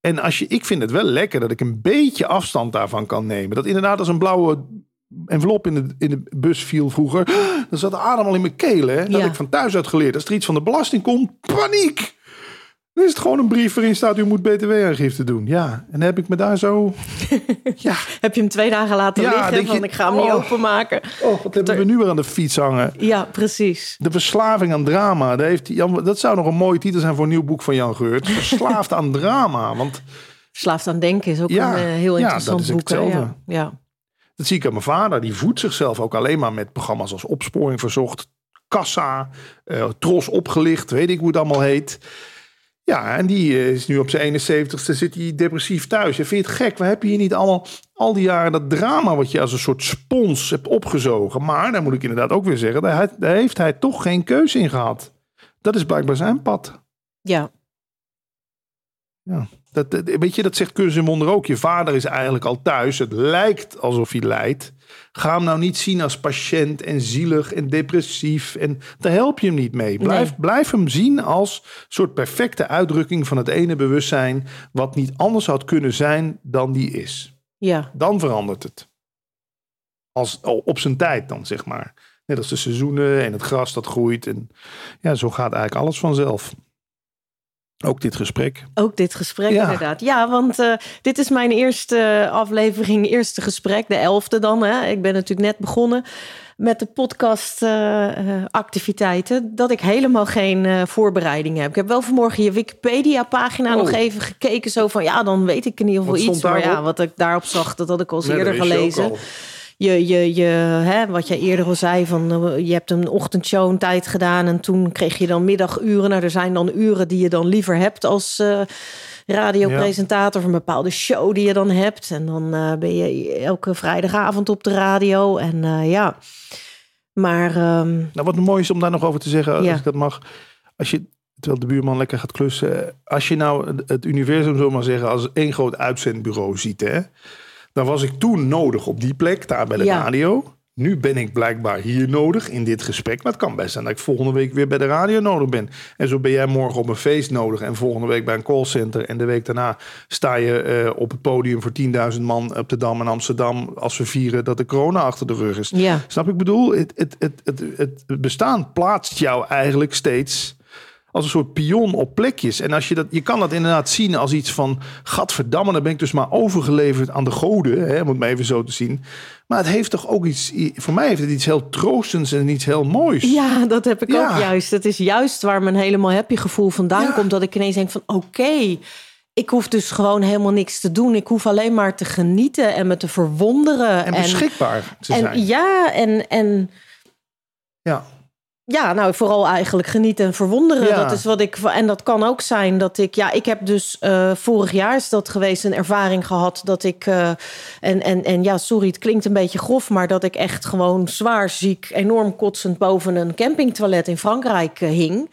En als je, ik vind het wel lekker dat ik een beetje afstand daarvan kan nemen. Dat inderdaad als een blauwe envelop in de, in de bus viel vroeger. Dan zat de adem al in mijn kelen. Hè? Dat ik van thuis uit geleerd. Als er iets van de belasting komt, paniek. Dan is het gewoon een brief waarin staat: u moet btw-aangifte doen. Ja, en dan heb ik me daar zo. ja. heb je hem twee dagen laten ja, liggen? Van je, ik ga hem niet oh. openmaken. Oh, wat hebben we nu weer aan de fiets hangen? Ja, precies. De verslaving aan drama. Dat, heeft Jan, dat zou nog een mooie titel zijn voor een nieuw boek van Jan Geurt. Verslaafd aan drama. Want. Verslaafd aan denken is ook een uh, heel interessant boek. Ja, ja. Dat zie ik aan mijn vader. Die voedt zichzelf ook alleen maar met programma's als Opsporing Verzocht, Kassa, uh, Tros Opgelicht, weet ik hoe het allemaal heet. Ja, en die eh, is nu op zijn 71ste, zit hij depressief thuis. En vind je het gek? We hebben hier niet allemaal al die jaren dat drama wat je als een soort spons hebt opgezogen. Maar, daar moet ik inderdaad ook weer zeggen, daar, daar heeft hij toch geen keuze in gehad. Dat is blijkbaar zijn pad. Ja. Ja. Dat, weet je, dat zegt Kunst en Wonder ook. Je vader is eigenlijk al thuis. Het lijkt alsof hij lijdt. Ga hem nou niet zien als patiënt en zielig en depressief. En daar help je hem niet mee. Blijf, blijf hem zien als soort perfecte uitdrukking van het ene bewustzijn. wat niet anders had kunnen zijn dan die is. Ja. Dan verandert het. Als, op zijn tijd dan, zeg maar. Net als de seizoenen en het gras dat groeit. En ja, zo gaat eigenlijk alles vanzelf. Ook dit gesprek. Ook dit gesprek, inderdaad. Ja, want uh, dit is mijn eerste aflevering, eerste gesprek, de elfde dan. Hè. Ik ben natuurlijk net begonnen met de podcastactiviteiten. Uh, dat ik helemaal geen uh, voorbereiding heb. Ik heb wel vanmorgen je Wikipedia-pagina oh. nog even gekeken. Zo van, ja, dan weet ik in ieder geval iets. Maar ja, wat ik daarop zag, dat had ik al eerder gelezen je, je, je, hè, wat jij eerder al zei, van eh, je hebt een ochtendshow een tijd gedaan en toen kreeg je dan middaguren. Nou, er zijn dan uren die je dan liever hebt als uh, radiopresentator of een bepaalde show die je dan hebt. En dan uh, ben je elke vrijdagavond op de radio. En uh, ja, maar. Um, nou, wat mooi is om daar nog over te zeggen, als ik dat mag. Als je terwijl de buurman lekker gaat klussen. Als je nou het universum, zomaar zeggen, als één groot uitzendbureau ziet, hè, dan was ik toen nodig op die plek, daar bij de radio. Nu ben ik blijkbaar hier nodig in dit gesprek. Maar het kan best zijn dat ik volgende week weer bij de radio nodig ben. En zo ben jij morgen op een feest nodig. En volgende week bij een callcenter. En de week daarna sta je uh, op het podium voor 10.000 man op de Dam in Amsterdam. Als we vieren dat de corona achter de rug is. Ja. Snap ik bedoel? Het, het, het, het, het bestaan plaatst jou eigenlijk steeds als een soort pion op plekjes. En als je dat, je kan dat inderdaad zien als iets van, gadverdamme, dan ben ik dus maar overgeleverd aan de goden, hè, om het maar even zo te zien. Maar het heeft toch ook iets, voor mij heeft het iets heel troostends en iets heel moois. Ja, dat heb ik ook juist. Het is juist waar mijn helemaal happy gevoel vandaan komt, dat ik ineens denk van, oké, ik hoef dus gewoon helemaal niks te doen. Ik hoef alleen maar te genieten en me te verwonderen. En beschikbaar te zijn. En, ja, en, en ja. Ja, nou, vooral eigenlijk genieten en verwonderen. Dat is wat ik. En dat kan ook zijn dat ik. Ja, ik heb dus uh, vorig jaar is dat geweest een ervaring gehad dat ik. Uh, en, en, en ja, sorry, het klinkt een beetje grof, maar dat ik echt gewoon zwaar ziek, enorm kotsend boven een campingtoilet in Frankrijk uh, hing.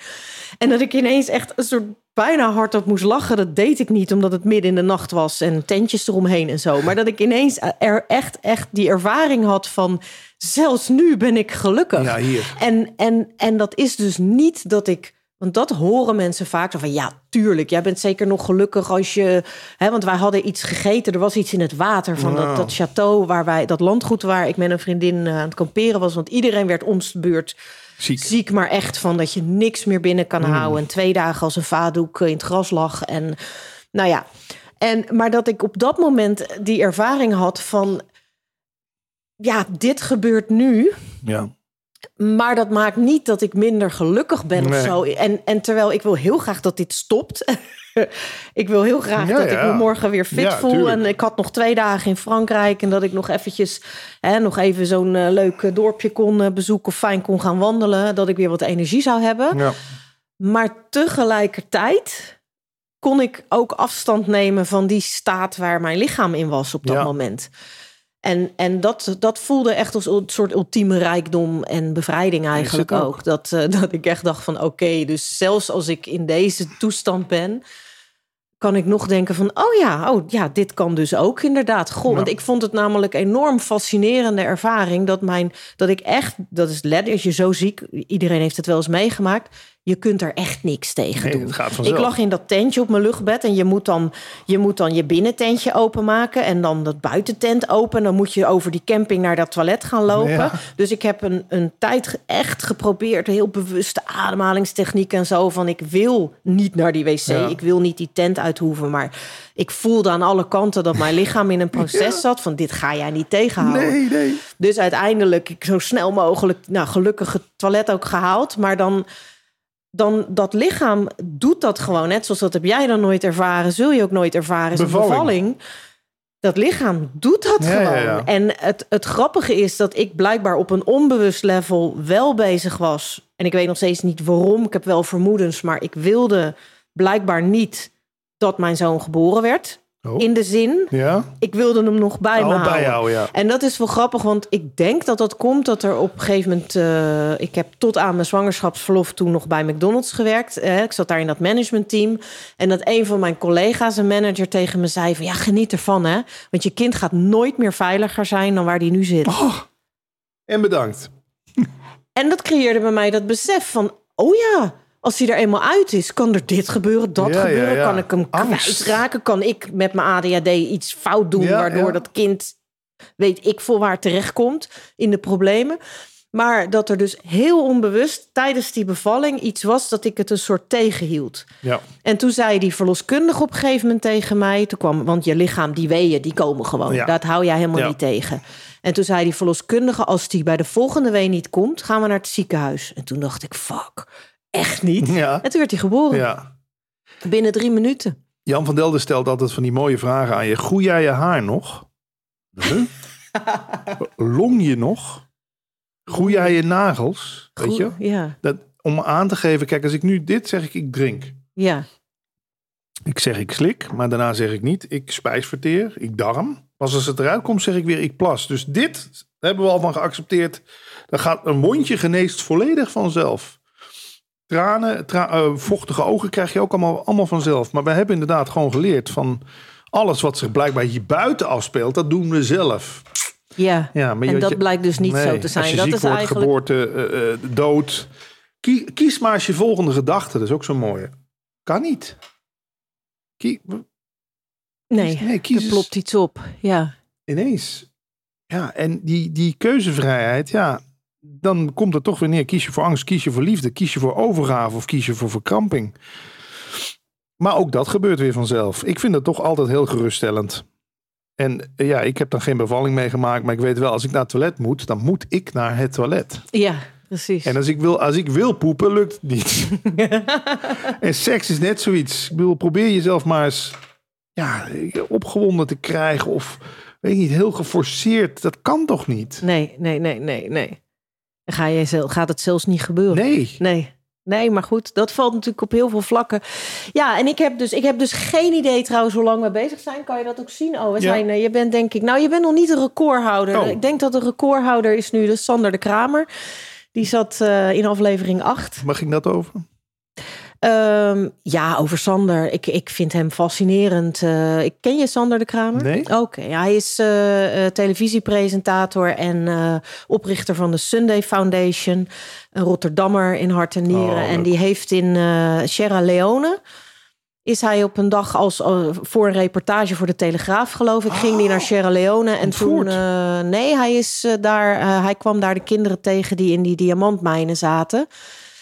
En dat ik ineens echt een soort bijna hardop moest lachen. Dat deed ik niet, omdat het midden in de nacht was en tentjes eromheen en zo. Maar dat ik ineens er echt, echt die ervaring had van zelfs nu ben ik gelukkig. Ja, hier. En, en, en dat is dus niet dat ik. Want dat horen mensen vaak van ja, tuurlijk, jij bent zeker nog gelukkig als je. Hè, want wij hadden iets gegeten, er was iets in het water van dat, dat château waar wij, dat landgoed waar ik met een vriendin eh, aan het kamperen was. Want iedereen werd ons beurt ziek. ziek, maar echt van dat je niks meer binnen kan mm. houden. En twee dagen als een vaatdoek in het gras lag. En nou ja. En, maar dat ik op dat moment die ervaring had van... Ja, dit gebeurt nu. Ja. Maar dat maakt niet dat ik minder gelukkig ben of zo. En, en terwijl ik wil heel graag dat dit stopt. ik wil heel graag dat ik me morgen weer fit voel. En ik had nog twee dagen in Frankrijk. En dat ik nog eventjes hè, nog even zo'n uh, leuk dorpje kon uh, bezoeken of fijn kon gaan wandelen. Dat ik weer wat energie zou hebben. Ja. Maar tegelijkertijd kon ik ook afstand nemen van die staat waar mijn lichaam in was op dat moment. En, en dat, dat voelde echt als een soort ultieme rijkdom en bevrijding eigenlijk ook. Dat, uh, dat ik echt dacht van oké, dus zelfs als ik in deze toestand ben, kan ik nog denken van, oh ja, oh ja, dit kan dus ook inderdaad. Goh, want ik vond het namelijk enorm fascinerende ervaring dat mijn, dat ik echt, dat is let, als je zo ziek, iedereen heeft het wel eens meegemaakt, je kunt er echt niks tegen doen. ik lag in dat tentje op mijn luchtbed en je moet dan je, moet dan je binnententje openmaken en dan dat buitentent open. Dan moet je over die camping naar dat toilet gaan lopen. Dus ik heb een, een tijd echt geprobeerd, heel bewuste ademhalingstechniek en zo. Van ik wil niet naar die wc, ik wil niet die tent uithoeven. Maar ik voelde aan alle kanten dat mijn lichaam in een proces zat van dit ga jij niet tegenhouden. Nee, nee. Dus uiteindelijk ik zo snel mogelijk, nou gelukkig het toilet ook gehaald. Maar dan dan dat lichaam doet dat gewoon. Net zoals dat heb jij dan nooit ervaren, zul je ook nooit ervaren. Is bevalling. bevalling. Dat lichaam doet dat gewoon. En het, het grappige is dat ik blijkbaar op een onbewust level wel bezig was. En ik weet nog steeds niet waarom. Ik heb wel vermoedens, maar ik wilde blijkbaar niet dat mijn zoon geboren werd. Oh. In de zin, ja? ik wilde hem nog bij oh, me houden. Bij jou, ja. En dat is wel grappig, want ik denk dat dat komt dat er op een gegeven moment... Uh, ik heb tot aan mijn zwangerschapsverlof toen nog bij McDonald's gewerkt. Ik zat daar in dat managementteam. En dat een van mijn collega's, een manager, tegen me zei van... ja, geniet ervan, hè. Want je kind gaat nooit meer veiliger zijn dan waar die nu zit. Oh, en bedankt. En dat creëerde bij mij dat besef van... oh ja, als hij er eenmaal uit is, kan er dit gebeuren, dat gebeuren. Kan ik hem kwijtraken? Kan ik met mijn ADHD iets fout doen, waardoor dat kind, weet ik veel waar terechtkomt in de problemen. Maar dat er dus heel onbewust tijdens die bevalling iets was dat ik het een soort tegenhield. Ja. En toen zei die verloskundige op een gegeven moment tegen mij, toen kwam, want je lichaam, die weeën, die komen gewoon. Ja. Dat hou jij helemaal niet tegen. En toen zei die verloskundige, als die bij de volgende wee niet komt, gaan we naar het ziekenhuis. En toen dacht ik, fuck echt niet. Ja. En toen werd hij geboren. Ja. Binnen drie minuten. Jan van Delden stelt altijd van die mooie vragen aan je. Groei jij je haar nog? Huh? Long je nog? Groei jij je nagels? Weet je? Ja. Dat, om aan te geven, kijk, als ik nu dit zeg, ik, ik drink. Ja. Ik zeg ik slik, maar daarna zeg ik niet. Ik spijsverteer, ik darm. Pas als het eruit komt, zeg ik weer ik plas. Dus dit hebben we al van geaccepteerd. Dan gaat een mondje geneest volledig vanzelf. Tranen, uh, vochtige ogen krijg je ook allemaal, allemaal vanzelf. Maar we hebben inderdaad gewoon geleerd van alles wat zich blijkbaar hier buiten afspeelt, dat doen we zelf. Ja, ja maar en dat blijkt dus niet zo te zijn. Als je dat ziek is wordt, eigenlijk... geboorte, uh, dood. Kies, maar eens je volgende gedachte. Dat is ook zo mooi. Kan niet. Kie... Nee, nee kies er plopt iets op. Ja. Ineens. Ja, en die, die keuzevrijheid, ja, dan komt het toch weer neer. Kies je voor angst, kies je voor liefde, kies je voor overgave of kies je voor verkramping. Maar ook dat gebeurt weer vanzelf. Ik vind het toch altijd heel geruststellend. En eh, ja, ik heb dan geen bevalling meegemaakt, maar ik weet wel, als ik naar het toilet moet, dan moet ik naar het toilet. Ja, precies. En als ik wil, als ik wil poepen, lukt het niet. en seks is net zoiets. Ik bedoel, probeer jezelf maar eens ja, opgewonden te krijgen of weet ik niet, heel geforceerd. Dat kan toch niet? Nee, nee, nee, nee, nee ga je, gaat het zelfs niet gebeuren. Nee. Nee. Nee, maar goed, dat valt natuurlijk op heel veel vlakken. Ja, en ik heb dus, ik heb dus geen idee trouwens hoe lang we bezig zijn. Kan je dat ook zien? Oh, we zijn, uh, je bent denk ik, nou, je bent nog niet een recordhouder. Oh. Ik denk dat de recordhouder is nu de Sander de Kramer. Die zat uh, in aflevering 8. Mag ik dat over? Um, ja, over Sander. Ik, ik vind hem fascinerend. Uh, ik ken je Sander de Kramer? Nee. Oké, ja, hij is uh, televisiepresentator en uh, oprichter van de Sunday Foundation. Een Rotterdammer in hart en nieren. Oh, en die heeft in Sierra Leone is hij op een dag als voor een reportage voor de Telegraaf, geloof ik, ging hij naar Sierra Leone. En toen, nee, hij is daar, hij kwam daar de kinderen tegen die in die diamantmijnen zaten.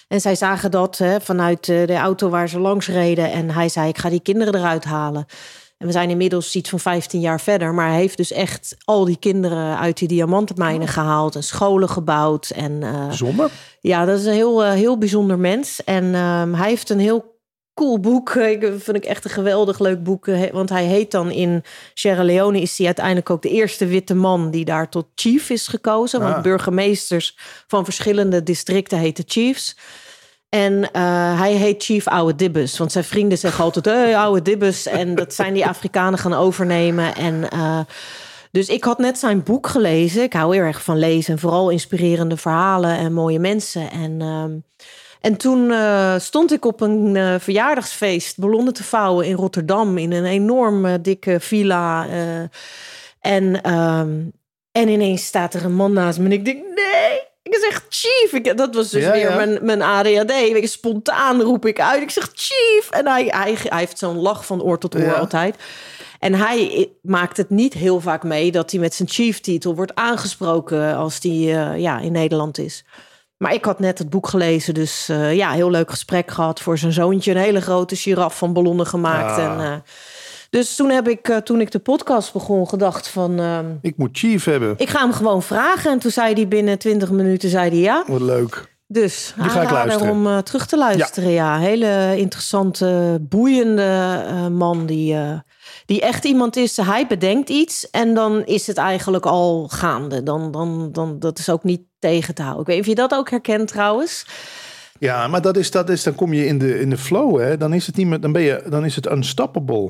En zij zagen dat hè, vanuit eh, de auto waar ze langs reden. En hij zei, ik ga die kinderen eruit halen. En we zijn inmiddels iets van 15 jaar verder. Maar hij heeft dus echt al die kinderen uit die diamantenmijnen oh. gehaald. En scholen gebouwd. En, uh, Ja, dat is een heel, heel bijzonder mens. En ehm, hij heeft een heel cool boek. Ik vind ik echt een geweldig leuk boek. Want hij heet dan in Sierra Leone is hij uiteindelijk ook de eerste witte man die daar tot chief is gekozen. Want ah. burgemeesters van verschillende districten heten chiefs. En eh, hij heet Chief Oude Dibbes. Want zijn vrienden zeggen altijd: hey, Oude Dibbes. En dat zijn die Afrikanen gaan overnemen. En. Uh, dus ik had net zijn boek gelezen. Ik hou heel erg van lezen. En vooral inspirerende verhalen en mooie mensen. En ehm, en toen uh, stond ik op een uh, verjaardagsfeest ballonnen te vouwen in Rotterdam in een enorm uh, dikke villa. en, um, en ineens staat er een man naast me en ik denk, nee. Ik zeg, chief. Ik, dat was dus weer Mijn, mijn ADHD. Ik, spontaan roep ik uit. Ik zeg, chief. En hij, hij, hij heeft zo'n lach van oor tot oor ja. altijd. En hij maakt het niet heel vaak mee dat hij met zijn chief-titel wordt aangesproken als hij ja, in Nederland is. Maar ik had net het boek gelezen, dus uh, ja, heel leuk gesprek gehad voor zijn zoontje. Een hele grote giraf van ballonnen gemaakt. En, uh, dus toen heb ik, uh, toen ik de podcast begon, gedacht van... Ehm, ik moet Chief hebben. Ik ga hem gewoon vragen. En toen zei hij binnen 20 minuten, zei hij ja. Wat leuk. Dus Die ga ik luisteren. om terug te luisteren. Ja. ja. hele interessante, boeiende man die die echt iemand is, hij bedenkt iets en dan is het eigenlijk al gaande. Dan, dan, dan, dat is ook niet tegen te houden. Ik weet niet of je dat ook herkent trouwens. Ja, maar dat is, dat is, dan kom je in de, in de flow, hè? Dan is het niet meer, dan ben je, dan is het unstoppable.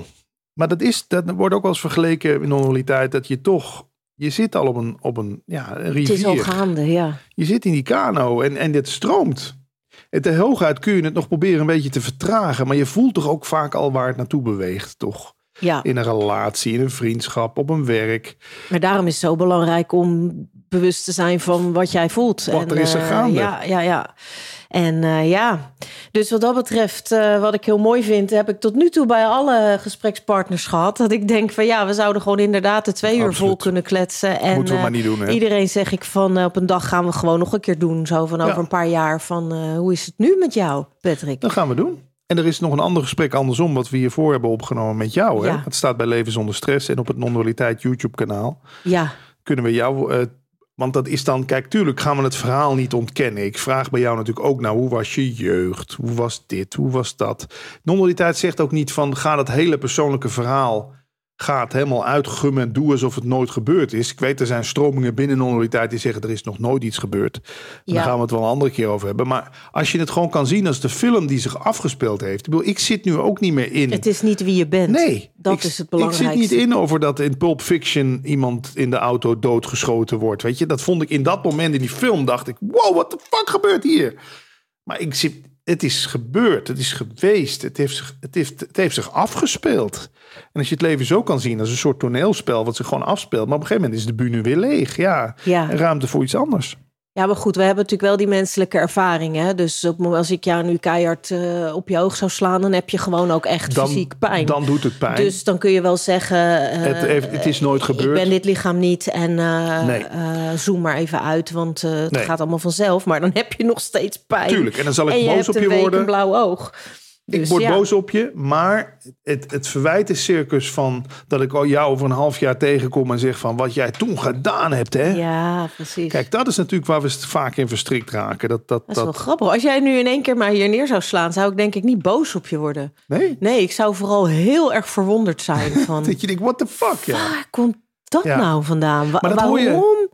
Maar dat is, dat wordt ook wel eens vergeleken in normaliteit dat je toch, je zit al op een, op een, ja, een rivier. Het is al gaande, ja. Je zit in die kano en, en dit stroomt. En te hooguit kun je het nog proberen een beetje te vertragen, maar je voelt toch ook vaak al waar het naartoe beweegt, toch? Ja. In een relatie, in een vriendschap, op een werk. Maar daarom is het zo belangrijk om bewust te zijn van wat jij voelt. Wat en, er is er uh, gaande. Ja, ja, ja. En uh, ja, dus wat dat betreft, uh, wat ik heel mooi vind, heb ik tot nu toe bij alle gesprekspartners gehad. Dat ik denk van ja, we zouden gewoon inderdaad de twee uur vol kunnen kletsen. En Moeten we maar niet doen. Hè? Iedereen zeg ik van op een dag gaan we gewoon nog een keer doen. Zo van over ja. een paar jaar van hoe is het nu met jou, Patrick? Dat gaan we doen. En er is nog een ander gesprek andersom, wat we hiervoor hebben opgenomen met jou. Hè? Ja. Het staat bij Leven zonder Stress en op het Non-Dualiteit YouTube-kanaal. Ja. Kunnen we jou. Uh, want dat is dan, kijk, tuurlijk gaan we het verhaal niet ontkennen. Ik vraag bij jou natuurlijk ook naar hoe was je jeugd? Hoe was dit? Hoe was dat? Non-dualiteit zegt ook niet van ga dat hele persoonlijke verhaal gaat helemaal uitgummen en doe alsof het nooit gebeurd is. Ik weet, er zijn stromingen binnen non-dualiteit die zeggen er is nog nooit iets gebeurd. Ja. Daar gaan we het wel een andere keer over hebben. Maar als je het gewoon kan zien als de film die zich afgespeeld heeft. Ik bedoel, ik zit nu ook niet meer in. Het is niet wie je bent. Nee. Dat ik, is het belangrijkste. Ik zit niet in over dat in Pulp Fiction iemand in de auto doodgeschoten wordt. Weet je, dat vond ik in dat moment in die film dacht ik, wow, what the fuck gebeurt hier? Maar ik zit, het is gebeurd, het is geweest, het heeft, zich, het, heeft, het heeft zich afgespeeld. En als je het leven zo kan zien als een soort toneelspel wat zich gewoon afspeelt. Maar op een gegeven moment is de bühne weer leeg. Ja, ja. Ruimte voor iets anders. Ja, maar goed, we hebben natuurlijk wel die menselijke ervaring. Hè? Dus op, als ik jou nu keihard uh, op je oog zou slaan, dan heb je gewoon ook echt dan, fysiek pijn. Dan doet het pijn. Dus dan kun je wel zeggen: uh, het, heeft, het, is nooit gebeurd. Ik ben dit lichaam niet en uh, nee. zoom maar even uit, want het nee. gaat allemaal vanzelf. Maar dan heb je nog steeds pijn. Tuurlijk, en dan zal ik boos je op je worden. een blauw oog. Ik Dus, word ja. boos op je, maar het, het verwijt is circus van dat ik al jou over een half jaar tegenkom en zeg van wat jij toen gedaan hebt, hè? Ja, precies. Kijk, dat is natuurlijk waar we vaak in verstrikt raken. Dat, dat, dat is wel grappig. Als jij nu in één keer maar hier neer zou slaan, zou ik denk ik niet boos op je worden. Nee? Nee, ik zou vooral heel erg verwonderd zijn van... dat je denkt, what the fuck, ja. Waar komt dat Ja. nou vandaan? Wa- Maar dat waarom? hoor je.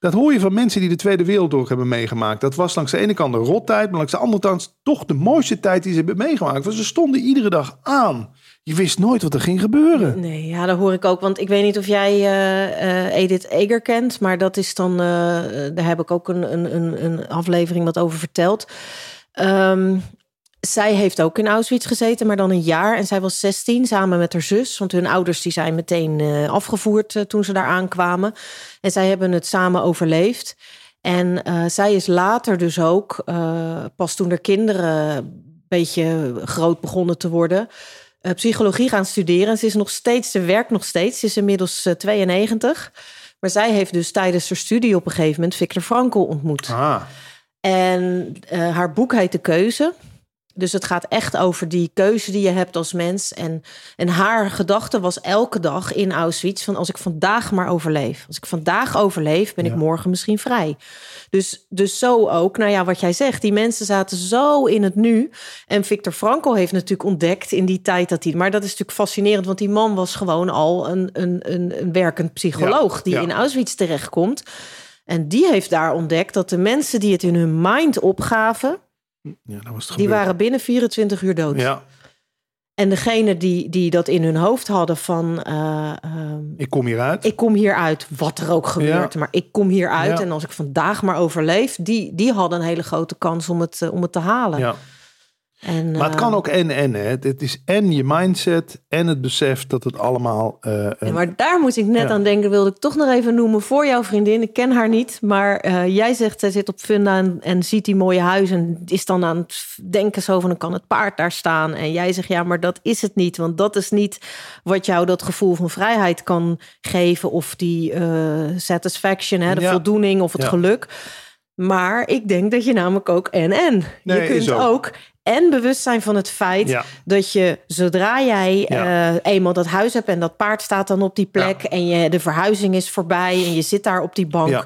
Dat hoor je van mensen die de Tweede Wereldoorlog hebben meegemaakt. Dat was langs de ene kant de rottijd, maar langs de andere kant toch de mooiste tijd die ze hebben meegemaakt. Want ze stonden iedere dag aan. Je wist nooit wat er ging gebeuren. Nee, ja, dat hoor ik ook. Want ik weet niet of jij eh, eh, Edith Eger kent, maar dat is dan, eh, daar heb ik ook een, een, een, een aflevering wat over verteld. Ehm, zij heeft ook in Auschwitz gezeten, maar dan een jaar. En zij was 16 samen met haar zus. Want hun ouders die zijn meteen eh, afgevoerd eh, toen ze daar aankwamen. En zij hebben het samen overleefd. En eh, zij is later dus ook, pas toen er kinderen een beetje groot begonnen te worden, psychologie gaan studeren. En ze is nog steeds, ze werkt nog steeds. Ze is inmiddels eh, 92. Maar zij heeft dus tijdens haar studie op een gegeven moment Viktor Frankl ontmoet. Ah, En haar boek heet De Keuze. Dus het gaat echt over die keuze die je hebt als mens. En, en haar gedachte was elke dag in Auschwitz van als ik vandaag maar overleef. Als ik vandaag overleef, ben ik morgen misschien vrij. Dus, dus zo ook, nou ja, wat jij zegt, die mensen zaten zo in het nu. En Victor Frankl heeft natuurlijk ontdekt in die tijd dat hij. Maar dat is natuurlijk fascinerend, want die man was gewoon al een, een, een, een werkend psycholoog die in Auschwitz terechtkomt. En die heeft daar ontdekt dat de mensen die het in hun mind opgaven, ja, dat was het die waren binnen 24 uur dood. Ja. En degene die, die dat in hun hoofd hadden van... Uh, ik kom hieruit. Ik kom hieruit, wat er ook gebeurt. Maar ik kom hieruit ja. en als ik vandaag maar overleef... die, die hadden een hele grote kans om het, eh, om het te halen. Ja. En, maar het kan eh, ook en en. Hè. Het is en je mindset en het besef dat het allemaal. Uh, ja, maar daar moet ik net aan denken. Wilde ik toch nog even noemen voor jouw vriendin. Ik ken haar niet, maar uh, jij zegt zij zit op Funda en, en, ziet die mooie huis en is dan aan het denken zo van dan kan het paard daar staan. En jij zegt ja, maar dat is het niet, want dat is niet wat jou dat gevoel van vrijheid kan geven of die satisfaction, hè, de voldoening of het geluk. Maar ik denk dat je namelijk ook en en. je kunt ook en bewust zijn van het feit dat je zodra jij eh, eenmaal dat huis hebt en dat paard staat dan op die plek en je, de verhuizing is voorbij en je zit daar op die bank,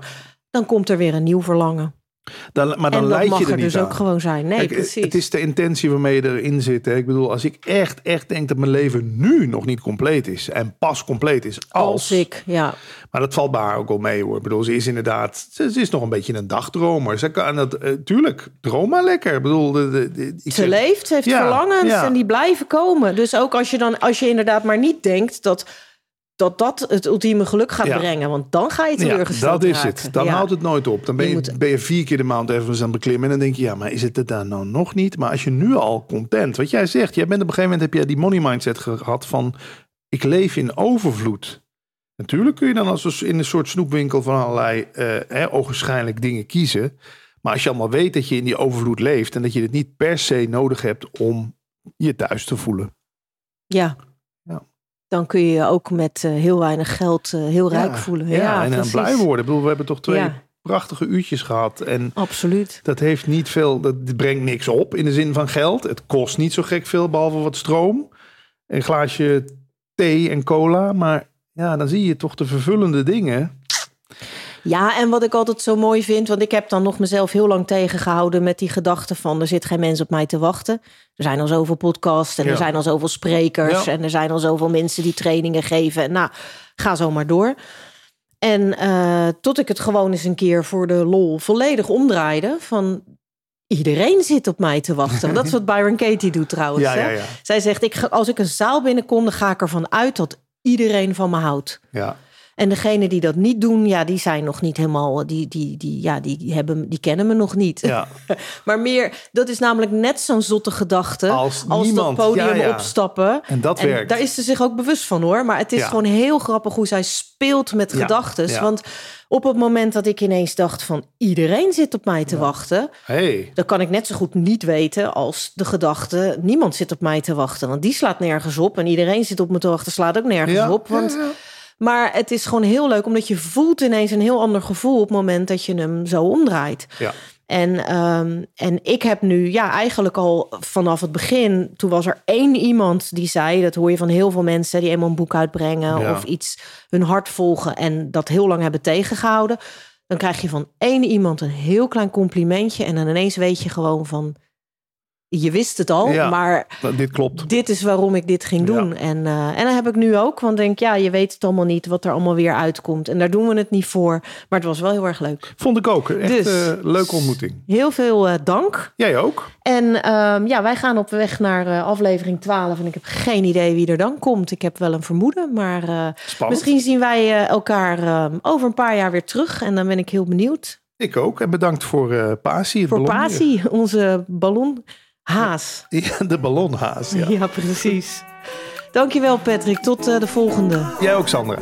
dan komt er weer een nieuw verlangen. Dan, maar dan en dat mag je er, er dus ook gewoon zijn. Nee, precies. Het is de intentie waarmee je erin zit. Hè. Ik bedoel, als ik echt, echt denk dat mijn leven nu nog niet compleet is. En pas compleet is als... als ik, ja. Maar dat valt bij haar ook al mee hoor. Ik bedoel, ze is inderdaad... Ze, is nog een beetje een dagdromer. Ze kan dat... Uh, tuurlijk, droom maar lekker. Ik bedoel... De, de, ik ze leeft, ze heeft verlangens en die blijven komen. Dus ook als je dan... Als je inderdaad maar niet denkt dat dat dat het ultieme geluk gaat brengen. Want dan ga je teleurgesteld ja, dat is het. Dan houdt het nooit op. Dan ben je, ben je vier keer de maand even aan het beklimmen. En dan denk je, ja, maar is het het daar nou nog niet? Maar als je nu al content... Wat jij zegt, jij bent op een gegeven moment... heb je die money mindset gehad van... ik leef in overvloed. Natuurlijk kun je dan als in een soort snoepwinkel... van allerlei uh, ogenschijnlijk dingen kiezen. Maar als je allemaal weet dat je in die overvloed leeft... en dat je het niet per se nodig hebt om je thuis te voelen. Ja, dan kun je je ook met uh, heel weinig geld uh, heel ja, rijk voelen. Ja, ja en dan blij worden. Ik bedoel, we hebben toch twee prachtige uurtjes gehad. En Absoluut. Dat heeft niet veel, dat brengt niks op in de zin van geld. Het kost niet zo gek veel, behalve wat stroom. Een glaasje thee en cola. Maar ja, dan zie je toch de vervullende dingen. Ja, en wat ik altijd zo mooi vind, want ik heb dan nog mezelf heel lang tegengehouden met die gedachte van er zit geen mens op mij te wachten. Er zijn al zoveel podcasts en er zijn al zoveel sprekers en er zijn al zoveel mensen die trainingen geven. En nou, ga zo maar door. En uh, tot ik het gewoon eens een keer voor de lol volledig omdraaide van iedereen zit op mij te wachten. Dat is wat Byron Katie doet trouwens. Ja, ja, Zij zegt, ik, als ik een zaal binnenkom, dan ga ik ervan uit dat iedereen van me houdt. Ja. En degenen die dat niet doen, ja, die zijn nog niet helemaal, die, die, die, ja, die, hebben, die kennen me nog niet. Ja. maar meer, dat is namelijk net zo'n zotte gedachte als, als dat podium opstappen. En dat werkt. Daar is ze zich ook bewust van hoor. Maar het is gewoon heel grappig hoe zij speelt met gedachten. Want op het moment dat ik ineens dacht van iedereen zit op mij te wachten, hey. dan kan ik net zo goed niet weten als de gedachte niemand zit op mij te wachten. Want die slaat nergens op en iedereen zit op me te wachten slaat ook nergens op. Want maar het is gewoon heel leuk, omdat je voelt ineens een heel ander gevoel op het moment dat je hem zo omdraait. Ja. En, um, en ik heb nu, ja, eigenlijk al vanaf het begin, toen was er één iemand die zei, dat hoor je van heel veel mensen die eenmaal een boek uitbrengen of iets hun hart volgen en dat heel lang hebben tegengehouden. Dan krijg je van één iemand een heel klein complimentje en dan ineens weet je gewoon van, je wist het al, maar dit klopt. Dit is waarom ik dit ging doen. En, uh, en dat heb ik nu ook, want denk ja, je weet het allemaal niet wat er allemaal weer uitkomt. En daar doen we het niet voor, maar het was wel heel erg leuk. Vond ik ook. Echt dus, uh, leuke ontmoeting. Heel veel uh, dank. Jij ook. En um, ja, wij gaan op weg naar aflevering 12 en ik heb geen idee wie er dan komt. Ik heb wel een vermoeden, maar misschien zien wij elkaar ehm, over een paar jaar weer terug en dan ben ik heel benieuwd. Ik ook. En bedankt voor Pasi. Voor Pasi, onze ballon. Haas. Ja, de ballonhaas. Ja, ja precies. Dankjewel Patrick. Tot uh, de volgende. Jij ook Sandra.